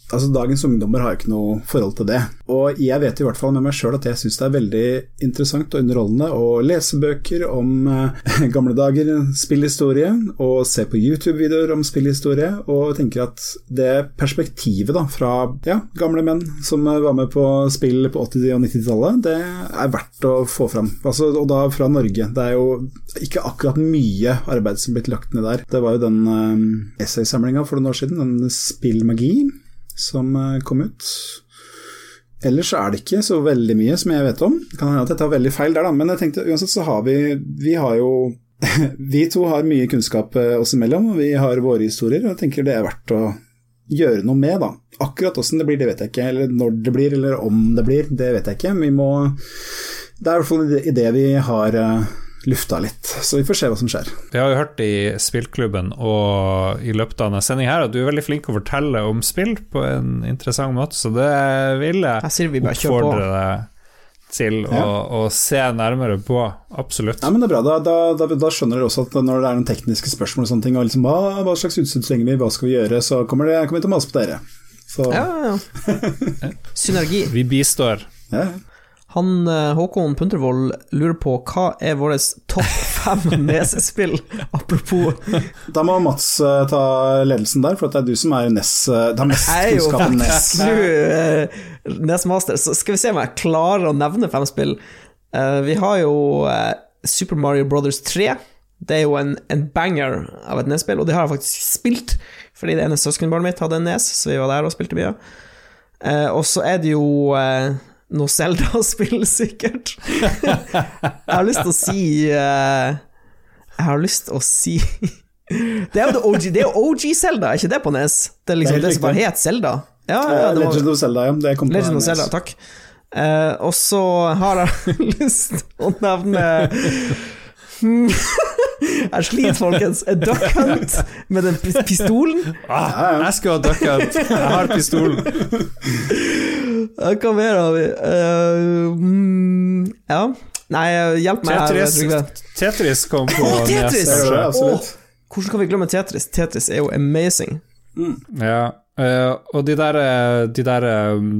Altså, Dagens ungdommer har jo ikke noe forhold til det. Og jeg vet i hvert fall med meg sjøl at jeg syns det er veldig interessant og underholdende å lese bøker om eh, gamle dager, spillhistorie, og se på YouTube-videoer om spillhistorie, og tenker at det perspektivet da, fra ja, gamle menn som var med på spill på 80- og 90-tallet, det er verdt å få fram. Altså, og da fra Norge. Det er jo ikke akkurat mye arbeid som er blitt lagt ned der. Det var jo den uh, essaysamlinga for noen år siden, den Spillmagi som eh, kom ut. Ellers er det ikke så veldig mye som jeg vet om. Det kan hende at jeg tar veldig feil der, da, men jeg tenkte uansett så har vi Vi har jo Vi to har mye kunnskap eh, oss imellom, og vi har våre historier, og jeg tenker det er verdt å gjøre noe med, da. Akkurat åssen det blir, det vet jeg ikke. Eller når det blir, eller om det blir, det vet jeg ikke. Vi må Det er i hvert fall en idé vi har uh, lufta litt, så vi får se hva som skjer. Vi har jo hørt i spillklubben og i løpet av denne sendinga her at du er veldig flink til å fortelle om spill på en interessant måte, så det vil jeg Jeg vi oppfordre deg til å, å se nærmere på. Absolutt. Ja, men det er bra. Da, da, da, da skjønner dere også at når det er noen tekniske spørsmål og sånne ting, og liksom, hva, hva slags utstyr trenger vi, hva skal vi gjøre, så kommer, det, kommer vi til å mase på dere. Så, Ja, ja, ja. Synergi. Vi bistår. ja. Han eh, Håkon Puntervold lurer på hva er vårt topp fem nesespill, apropos Da må Mats eh, ta ledelsen der, for det er du som er Ness, uh, det er mest kunnskap om Ness. Du, nå eh, Nesmaster, så skal vi se om jeg klarer å nevne fem spill. Eh, vi har jo eh, Super Mario Brothers 3. Det er jo en, en banger av et Nes-spill, og det har jeg faktisk spilt, fordi det ene søskenbarnet mitt hadde en nes, så vi var der og spilte mye. Eh, og så er det jo eh, noe Zelda-spill, sikkert. jeg har lyst til å si uh, Jeg har lyst til å si Det er jo OG, det er OG Zelda, er ikke det på Nes? Det er liksom Det er det, som bare het Zelda. Ja, ja, var, Legend of Zelda, ja. Det kom på Legend of Zelda, takk. Uh, og så har jeg lyst til å nevne. Jeg sliter, folkens. A Duck Hunt med den pistolen. Ah, jeg skal ha duck hunt. Jeg har pistolen. Hva mer har vi? Uh, mm, ja. Nei, hjelp meg Tetris, her. Tetris kom på Oh, Tetris! Er absolutt. Hvordan kan vi glemme Tetris? Tetris er jo amazing. Ja, uh, og de der, eh, de der um,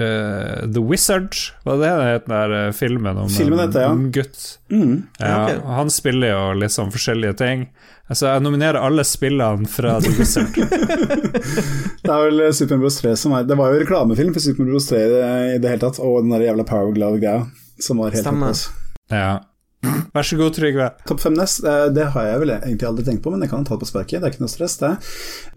eh, The Wizard, var det det het, den der eh, filmen om Filmen en heter, ja. ung gutt? Mm. Ja, okay. Han spiller jo litt sånn forskjellige ting. Altså, jeg nominerer alle spillene fra The Wizard. Det er vel Super Mario Bros. 3 som er Det var jo reklamefilm for Super Mario Bros. 3 i det hele tatt, og den der jævla Power Glove-greia som var helt Stemmer. ja. Vær så god, Trygve. Topp fem nest, eh, det har jeg vel egentlig aldri tenkt på, men jeg kan ta det på sparket. Det er ikke noe stress, det.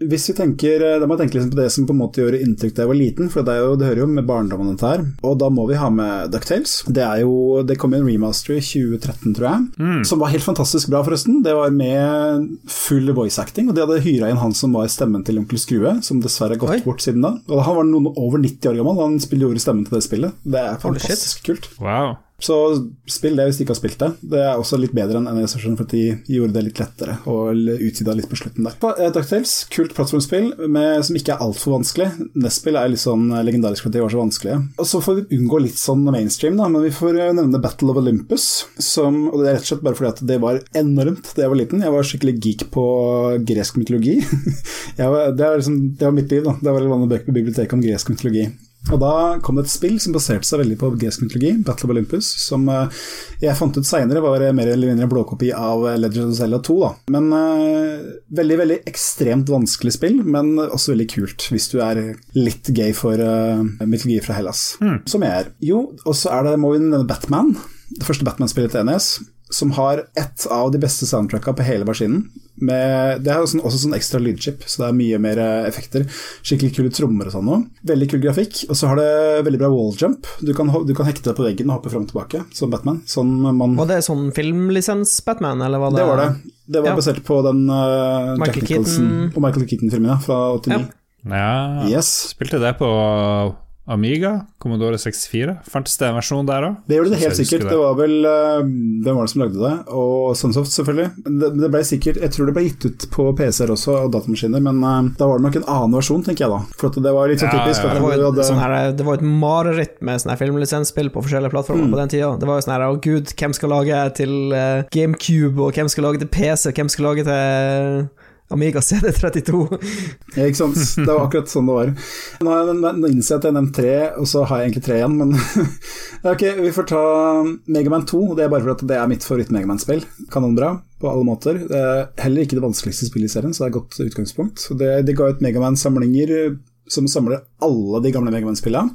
Hvis vi tenker, eh, Da må jeg tenke liksom på det som på en måte gjorde inntrykk da jeg var liten, for det, er jo, det hører jo med barndommen dette her. Og da må vi ha med Ducktales. Det er jo Det kom i en remaster i 2013, tror jeg, som var helt fantastisk bra, forresten. Det var med full voice acting, og de hadde hyra inn han som var stemmen til onkel Skrue, som dessverre har gått Oi. bort siden da. Og han var noen over 90 år gammel, han spiller gjorde stemmen til det spillet. Det er fantastisk kult. Wow. Så spill det hvis du ikke har spilt det. Det er også litt bedre enn NES versjonen, for de gjorde det litt lettere og utvida litt på slutten der. Eh, DuckTales, kult plattformspill som ikke er altfor vanskelig. Nest-spill er litt sånn legendarisk for de var så vanskelige. Og så får vi unngå litt sånn mainstream, da, men vi får eh, nevne Battle of Olympus, som Og det er rett og slett bare fordi at det var enormt da jeg var liten. Jeg var skikkelig geek på gresk mytologi. var, det, var liksom, det var mitt liv, da. Det var låne bøker på biblioteket om gresk mytologi. Og da kom det et spill som baserte seg veldig på gresk mytologi, Battle of Olympus, som eh, jeg fant ut seinere var mer eller mindre en blåkopi av Legend of Zelda 2. Da. Men eh, veldig, veldig ekstremt vanskelig spill, men også veldig kult hvis du er litt gay for uh, mytologi fra Hellas, som jeg er. Jo, og så er det, må vi nevne Batman, det første Batman-spillet til NES, som har ett av de beste soundtracka på hele maskinen. Med, det er jo sånn, også sånn ekstra lydchip, så det er mye mer eh, effekter. Skikkelig kule trommer og sånn noe. Veldig kul grafikk. Og så har det veldig bra walljump. Du kan, du kan hekte deg på veggen og hoppe fram og tilbake, som Batman. Sånn man Var det sånn filmlisens-Batman, eller var det Det var det. Det var Ja. basert på den uh, Jack Michael Nicholson Keaton. og Michael Keaton-filmen ja, fra 89. Ja. Yes. Spilte det på Amiga, Commodore 64. Fantes det en versjon der òg? Det gjorde det helt sikkert. Det var vel eh, Hvem var det som lagde det? Og Sunsoft, selvfølgelig. Det, det ble sikkert Jeg tror det ble gitt ut på PC-er også, og datamaskiner, men uh, da var det nok en annen versjon, tenker jeg da. For at det var litt så typisk. ja, ja. Det var, du hadde- sånn her, det var et mareritt med sånne filmlisensspill på forskjellige plattformer på den tida. Det var jo sånn her, å gud, hvem skal lage til eh, GameCube, og hvem skal lage til PC, hvem skal lage til Amiga CD32? Ja, ikke sant. Det var akkurat sånn det var. Nå, nå innser jeg at jeg har nevnt tre, og så har jeg egentlig tre igjen, men Ok, vi får ta Megaman 2. Det er bare fordi det er mitt favoritt-Megaman-spill. Kanonbra på alle måter. Det er heller ikke det vanskeligste spillet i serien, så det er et godt utgangspunkt. Det, de ga ut Megaman-samlinger som samler alle de gamle Megaman-spillene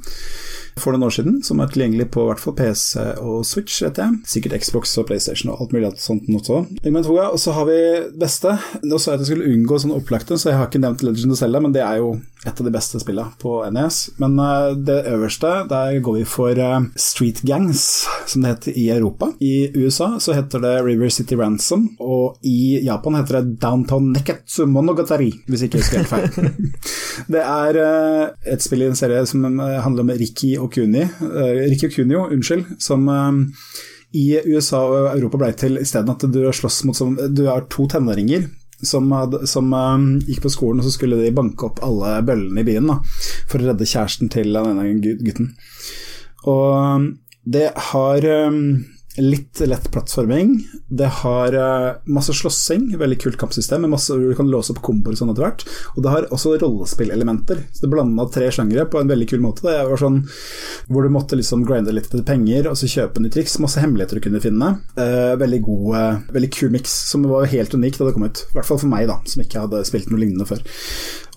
for noen år siden, som er tilgjengelig på hvert fall PC og Switch, vet jeg. Sikkert Xbox og PlayStation og alt mulig sånt også. 2, ja. Og så har vi beste. Nå sa jeg at jeg skulle unngå sånne opplagte, så jeg har ikke nevnt Legend of Zelda, men det er jo et av de beste spillene på NES. Men eh, det øverste, der går vi for eh, Street Gangs, som det heter i Europa. I USA så heter det River City Ransom, og i Japan heter det Downtown Neketsu Monogatari, hvis ikke jeg husker helt feil. det er eh, et spill i en serie som handler om Rikki og Kuni, Rikki og Kunio, unnskyld, som i USA og Europa ble til isteden at du slåss mot som Du har to tenåringer som, som um, gikk på skolen, og så skulle de banke opp alle bøllene i byen da, for å redde kjæresten til den ene gutten. Og Det har um, litt lett plattforming. Det har uh, masse slåssing, veldig kult kampsystem, med masse, du kan låse opp komboer sånn etter hvert. Og det har også rollespillelementer. Så det blanda tre sjangere på en veldig kul måte. Det var sånn hvor du måtte liksom grinde litt etter penger, og så kjøpe nye triks. Masse hemmeligheter du kunne finne. Eh, veldig god, uh, veldig kul miks, som var helt unik da det kom ut. I hvert fall for meg, da, som ikke hadde spilt noe lignende før.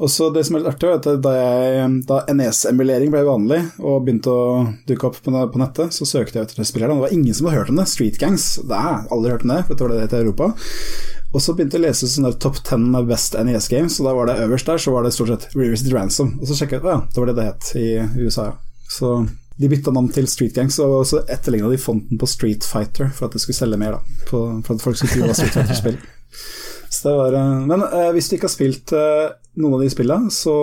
Og så Det som er litt artig, er at da, da NES-emulering ble vanlig og begynte å dukke opp på, nettet, så søkte jeg etter og Det var ingen som hadde hørt om det. Street Gangs. Det har aldri hørt om det, for det var det det i Europa. Og så begynte jeg å lese sånn Top 10 av Best NES Games, og da var det øverst der så var det stort sett Reversity Ransom. Og så sjekka jeg ut, ja, det var det det het i USA, ja. Så de bytta navn til Street Gangs, og så etterligna de fonten på Street Fighter for at det skulle selge mer, da. På, for at folk skulle tro det var Street Fighter-spill. Så det var, eh, men eh, hvis du ikke har spilt eh, noen av de spillene, så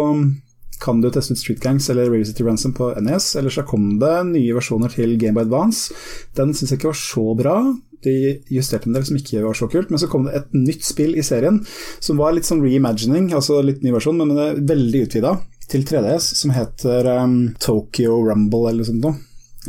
kan du teste ut Street Gangs eller Real City Ransom på NES. Eller så kom det nye versjoner til Game by Advance. Den syns jeg ikke var så bra. De justerte en del som ikke var så kult, men så kom det et nytt spill i serien som var litt sånn reimagining, altså litt ny versjon, men veldig utvida, til 3DS, som heter um, Tokyo Rumble eller noe sånt noe.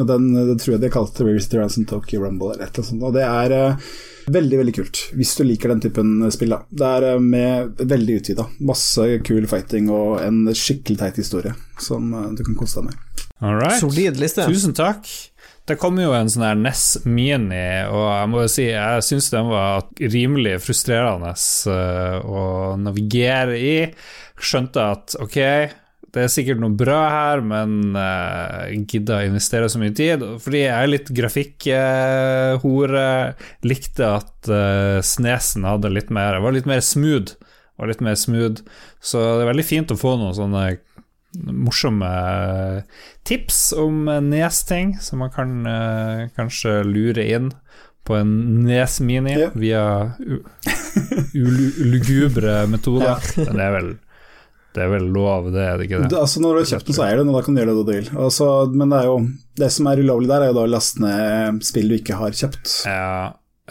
Og den, den, tror jeg de kalte Real City Ransom Tokyo Rumble eller et eller annet sånt. Og det er uh, Veldig veldig kult, hvis du liker den typen spill. da. Det er eh, med veldig utvida. Masse kul fighting og en skikkelig teit historie som eh, du kan kose deg med. Alright. Solid liste. Tusen takk. Det kom jo en sånn her NES Mini, og jeg må jo si jeg syns den var rimelig frustrerende uh, å navigere i. Skjønte at ok, det er sikkert noe bra her, men uh, gidda å investere så mye tid. Fordi jeg er litt grafikkhore. Uh, likte at uh, Snesen hadde litt mer Var litt mer smooth. Var litt mer smooth. Så det er veldig fint å få noen sånne morsomme tips om Nes-ting, som man kan uh, kanskje lure inn på en Nes Mini Ja. via ulugubre metoder. Ja. Det er vel det er vel lov, det er det ikke det? Det, altså Når du har kjøpt den, så eier du den, og da kan du gjøre det du vil. Altså, men det er jo det som er ulovlig der, er jo da å laste ned spill du ikke har kjøpt. Ja,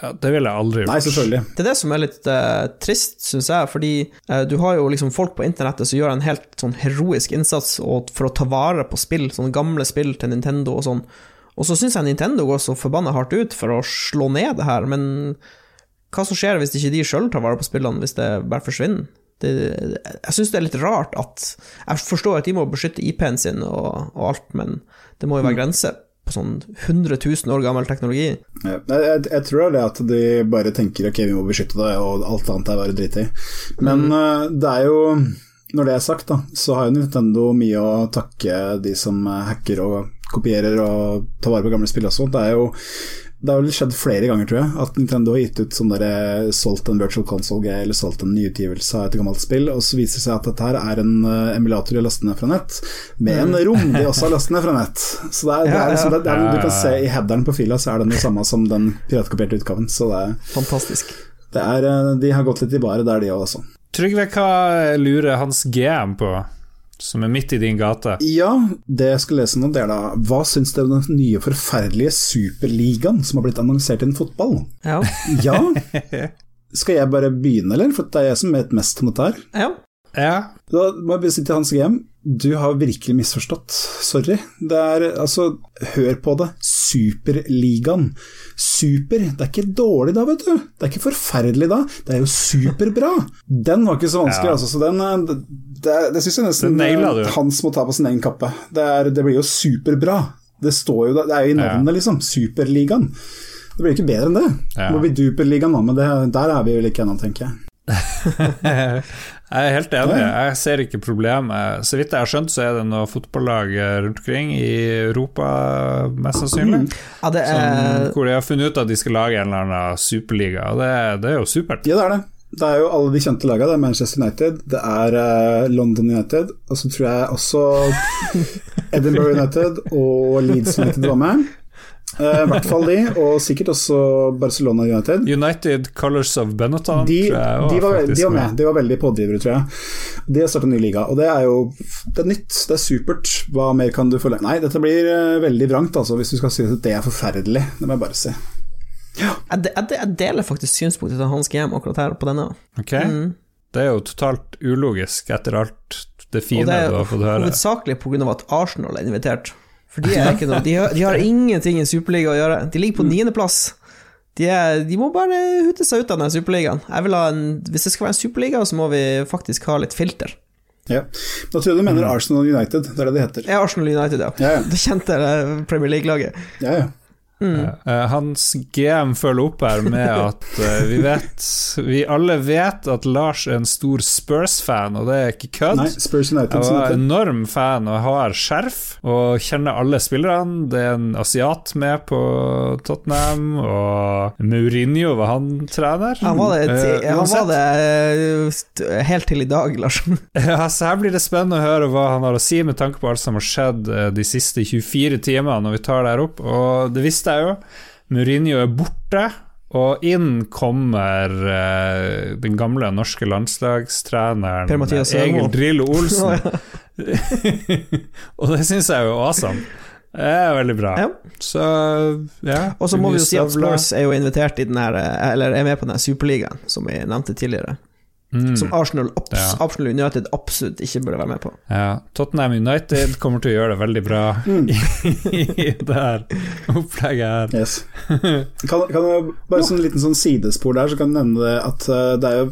ja, det ville jeg aldri gjort. Nei, selvfølgelig. Det er det som er litt uh, trist, syns jeg, fordi uh, du har jo liksom folk på internettet som gjør en helt sånn heroisk innsats og, for å ta vare på spill, sånne gamle spill til Nintendo og sånn. Og så syns jeg Nintendo går så forbanna hardt ut for å slå ned det her, men hva som skjer hvis ikke de sjøl tar vare på spillene, hvis det bare forsvinner? Det, jeg syns det er litt rart at Jeg forstår at de må beskytte IP-en sin og, og alt, men det må jo være grenser på sånn 100 000 år gammel teknologi. Ja, jeg, jeg, tror det er at de bare tenker ok, vi må beskytte det, og alt annet er bare dritt i. Men eh, det er jo Når det er sagt, da, så har jo Nintendo mye å takke de som eh, hacker og kopierer og tar vare på gamle spill også. Det er jo det har vel skjedd flere ganger, tror jeg, at Nintendo har gitt ut sånn der, solgt en virtual console-greie eller solgt en nyutgivelse av et gammelt spill, og så viser det seg at dette her er en uh, emulator de har lastet ned fra nett, med en rom de også har lastet ned fra nett. Så det er, det er, liksom, det er, du kan se i headeren på fila, så er den det samme som den piratkopierte utgaven. Så det er, Fantastisk. det er uh, De har gått litt i bare der, de òg, altså. Trygve, hva lurer Hans GM på, som er midt i din gate? Ja, det jeg skal lese nå, det er da Hva syns dere om den nye forferdelige superligaen som har blitt annonsert innen fotball? Ja. Ja? Skal jeg bare begynne, eller? For det er jeg som vet mest om dette her. ja. Ja, Da må jeg bare si til Hans GM, du har virkelig misforstått. Sorry. Det er altså Hør på det. Superligaen. Super. Det er ikke dårlig da, vet du. Det er ikke forferdelig da. Det er jo superbra. Den var ikke så vanskelig, Ja. altså. Så den eh, Det, det syns jeg nesten du. eh, Hans må ta på sin egen kappe. Det, er, det blir jo superbra. Det står jo Det er jo i navnet, liksom. Superligaen. Det blir ikke bedre enn det. Ja. Må bli Duperligaen, da, men det, der er vi vel ikke ennå, tenker jeg. jeg er helt enig. Jeg ser ikke problemet. Så vidt jeg har skjønt, så er det noe fotballag rundt omkring i Europa, mest sannsynlig, ja, det som, er hvor de har funnet ut at de skal lage en eller annen superliga. Og det, det er jo supert. Ja, det er det. Det er jo alle de kjente lagene. Det er Manchester United, det er eh, London United, og så tror jeg også Edinburgh United og Leeds United var med. Eh, I hvert fall de, og sikkert også Barcelona United. United Colors of Benetton De, tror jeg de, var, de var med, de var veldig pådrivere, tror jeg. De har starta ny liga, og det er jo det er nytt, det er supert. Hva mer kan du forlange? Nei, dette blir eh, veldig vrangt, altså, hvis du skal si at det er forferdelig. Det må jeg bare si. jeg, jeg, jeg deler faktisk synspunktet til Hans GM akkurat her på denne. Ok, Det er jo totalt ulogisk etter alt det fine det du er har fått høre. hovedsakelig pga. at Arsenal er invitert. For de, er ikke noe, de, har, de har ingenting i Superliga å gjøre. De ligger på niendeplass. De, er- de må bare hute seg ut av den Superligaen. Jeg vil ha en, hvis det skal være en Superliga, så må vi faktisk ha litt filter. Ja. Da tror jeg du mener Arsenal United, det er det det heter. Er Arsenal United, ja. Ja, ja. Det kjente Premier League-laget. ja, ja. Eh, hans GM følger opp her med at eh, vi vet Vi alle vet at Lars er en stor Spurs-fan, og det er ikke kødd. Nei, Spurs United Jeg var enorm fan og har skjerf, og kjenner alle spillerne. Det er en asiat med på Tottenham, og Mourinho, var han trener? Han var det, til, Eh, han var det eh, helt til i dag, Lars. Ja, så her blir det spennende å høre hva han har å si med tanke på alt som har skjedd eh, de siste 24 timene når vi tar det her opp, og det visste jeg jo. Mourinho er borte, og inn kommer uh, den gamle norske landslagstreneren Egil. Drillo Olsen. og det syns jeg er jo awesome. Det er veldig bra. Ja. Så ja. Og så må vi jo si at. Spurs er jo invitert i den her, eh, eller er med på den her Superligaen, som vi nevnte tidligere. Mm. Som Arsenal, abs Ja. Arsenal United absolutt ikke burde være med på. Ja, Tottenham United kommer til å gjøre det veldig bra Mm. i, i det her opplegget her. Yes. Kan, kan jeg bare sånn liten sånn sidespor der, så kan jeg nevne det at eh, det er jo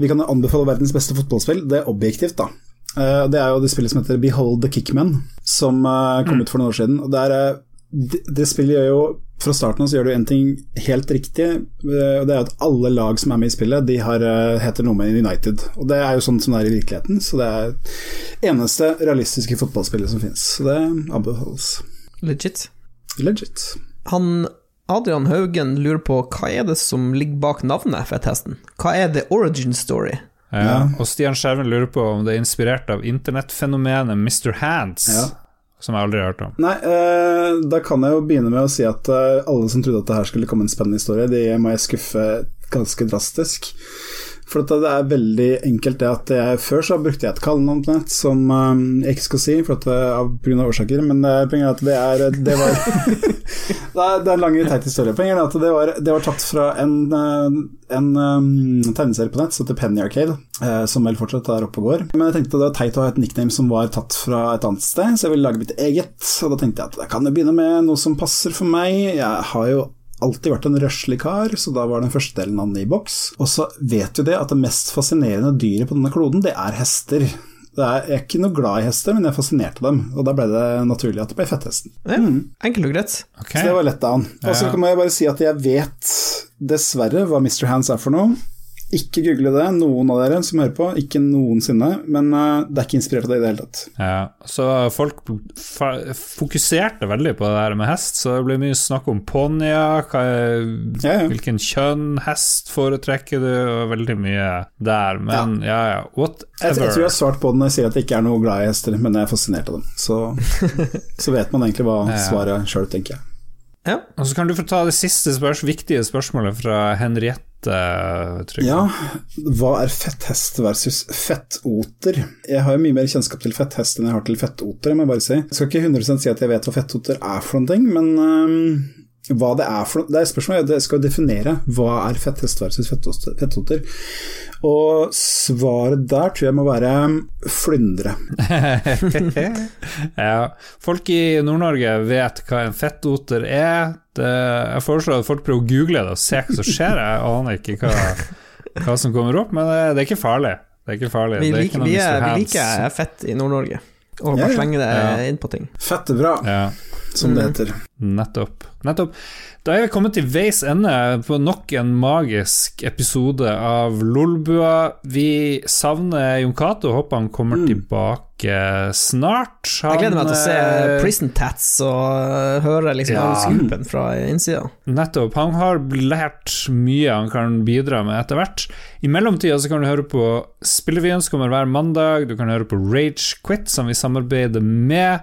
Vi kan anbefale verdens beste fotballspill. Det er objektivt, da. Eh, Det er jo det spillet som heter Behold the Kickman, som eh, kom ut for noen år siden. Og det, er, det, det spillet gjør jo Fra starten av så gjør du en ting helt riktig, eh, og det er at alle lag som er med i spillet, de har, eh, heter noe med United. Og det er jo sånn som det er i virkeligheten, så det er eneste realistiske fotballspillet som finnes. Så det anbefales. Legit. Legit. Han Adrian Haugen lurer på hva er det som ligger bak navnet Fetthesten? Hva er the origin story? Ja. Ja. Og Stian Skjerven lurer på om det er inspirert av internettfenomenet Mr. Hands, Ja. Som jeg aldri har hørt om. Nei, eh, da kan jeg jo begynne med å si at eh, alle som trodde at det her skulle komme en spennende historie, de må jeg skuffe ganske drastisk. For det er veldig enkelt det at jeg Før så brukte jeg et kallenavn på nett som eh, jeg ikke skal si for at, eh, av pga. årsaker, men det, poenget er det er Det var det, er, en lang, teit historie. Poenget er at det var, det var tatt fra en, eh, en um, tegneserie på nett som heter Penny Arcade, eh, som vel fortsatt er oppe og går. Men jeg tenkte det var teit å ha et nickname som var tatt fra et annet sted, så jeg ville lage mitt eget. Og da tenkte jeg at jeg kan jo begynne med noe som passer for meg. Jeg har jo alltid vært en røslig kar, så da var den første delen navnet i boks. Og så vet du det at det mest fascinerende dyret på denne kloden, det er hester. Det er, jeg er ikke noe glad i hester, men jeg fascinerte dem, og da ble det naturlig at det ble fetthesten. Ja, Enkelt og greit. Okay. Så det var lett down. Og så må jeg bare si at jeg vet dessverre hva Mr. Hands er for noe. Ikke google det, noen av dere som hører på. Ikke noensinne. Men eh, det er ikke inspirert av det i det hele tatt. Ja, så folk fokuserte veldig på det der med hest, så det ble mye snakk om ponnier, er- Ja, ja. hvilken kjønn hest foretrekker du, og veldig mye der, men ja ja, Jeg, jeg tror jeg har svart på det når jeg sier at jeg ikke er noe glad i hester, men jeg er fascinert av dem. Så, så vet man egentlig hva Ja, ja. svaret sjøl, tenker jeg. Ja. Og så kan du få ta det siste spørs viktige spørsmålet fra Henriette Trygve. Ja, hva er fetthest versus fettoter? Jeg har jo mye mer kjennskap til fetthest enn jeg har til fettoter, jeg må bare si. Jeg skal ikke 100 si at jeg vet hva fettoter er for noen ting, men øhm, hva det er for noe Det er spørsmålet jeg skal definere hva er fetthest versus fettoster. fettoter. Og svaret der tror jeg må være flyndre. ja, folk i Nord-Norge vet hva en fettoter er. Det, jeg foreslår at folk prøver å google det og se hva som skjer. Jeg aner ikke hva, hva som kommer opp, men det, det er ikke farlig. Det er ikke farlig. Vi det er liker, ikke vi, er, vi liker fett i Nord-Norge. Og bare ja. slenge det Ja. inn på ting. Fett er bra. Ja, som det Mm. heter. nettopp. Nettopp. Da er vi kommet til veis ende på nok en magisk episode av Lolbua. Vi savner Jon Cato, håper han kommer tilbake snart. Jeg gleder meg til å se eh, Prison Tats og høre liksom Ja. skupen fra innsida. Nettopp. Han har lært mye han kan bidra med etter hvert. I mellomtida så kan du høre på Spillevyen, som kommer hver mandag. Du kan høre på Rage Quit, som vi samarbeider med.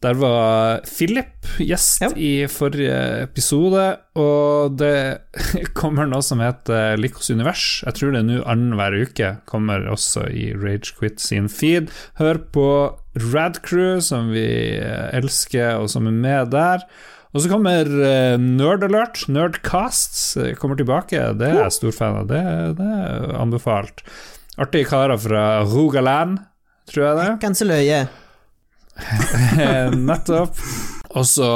Der var Philip gjest Ja. i forrige episode, og det kommer noe som heter Likos univers. Jeg tror det er nå annenhver uke kommer også i Rage Quit sin feed. Hør på Radcrew, som vi eh, elsker, og som er med der. Og så kommer uh, Nerd Alert, Nerdcasts, eh, kommer tilbake. Det er jeg stor fan av. Det, det er anbefalt. Artige karer fra Rogaland, tror jeg det. Kanseløye. Nettopp. Og så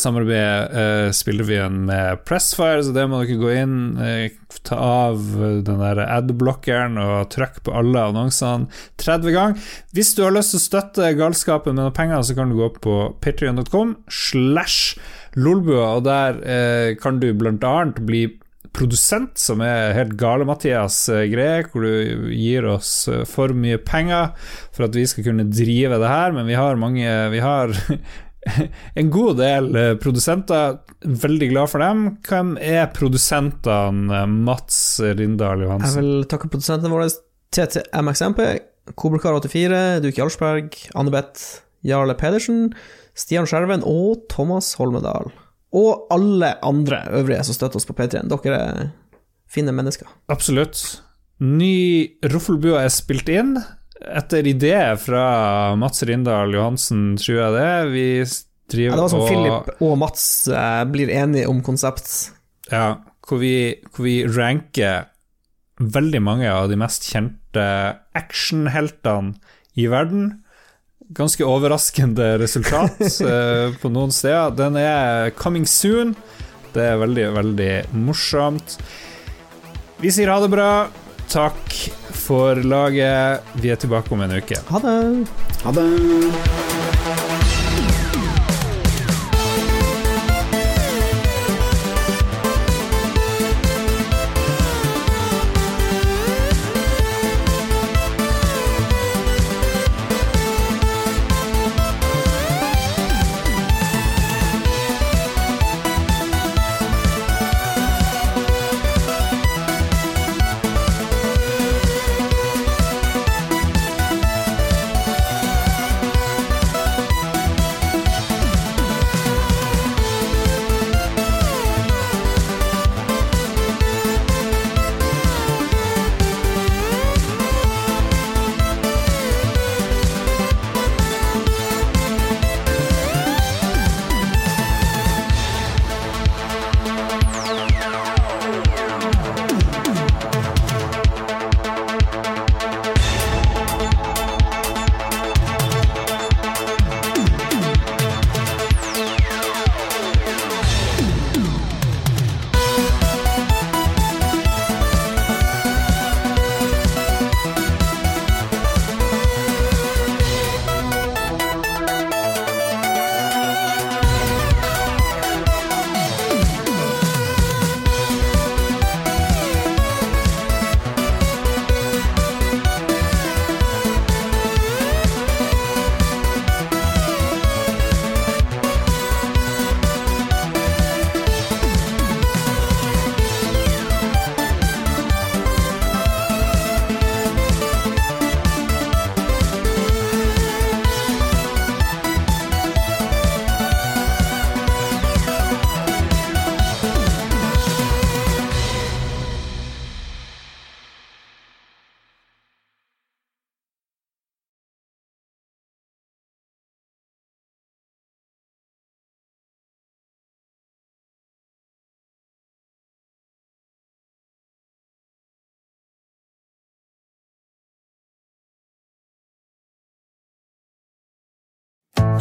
samarbeider uh, spillrevyen med Pressfire, så det må dere gå inn. Uh, ta av den der ad-blokkeren og trykke på alle annonsene 30 ganger. Hvis du har lyst til å støtte galskapen med noen penger, så kan du gå på patrion.com slash lolbua, og der uh, kan du blant annet bli produsent, som er helt gale-Mathias eh, greie, hvor du gir oss eh, for mye penger for at vi skal kunne drive det her, men vi har mange Vi har en god del eh, produsenter, veldig glad for dem. Hvem er produsentene Mats Rindal Jeg vil takke produsentene våre. TTMXMP, Kobelkar84, Duke Jarlsberg, Annebeth Jarle Pedersen, Stian Skjerven og Thomas Holmedal. Og alle andre øvrige som støtter oss på P3. Dere er fine mennesker. Absolutt. Ny Roffelbua er spilt inn. Etter idé fra Mats Rindal Johansen, tror jeg det. Vi driver Ja, det var som og Philip og Mats eh, blir enige om konsept. Ja, hvor vi, hvor vi ranker veldig mange av de mest kjente actionheltene i verden. Ganske overraskende resultat eh, på noen steder. Den er coming soon. Det er veldig, veldig morsomt. Vi sier ha det bra. Takk for laget. Vi er tilbake om en uke. Ha det! Ha det.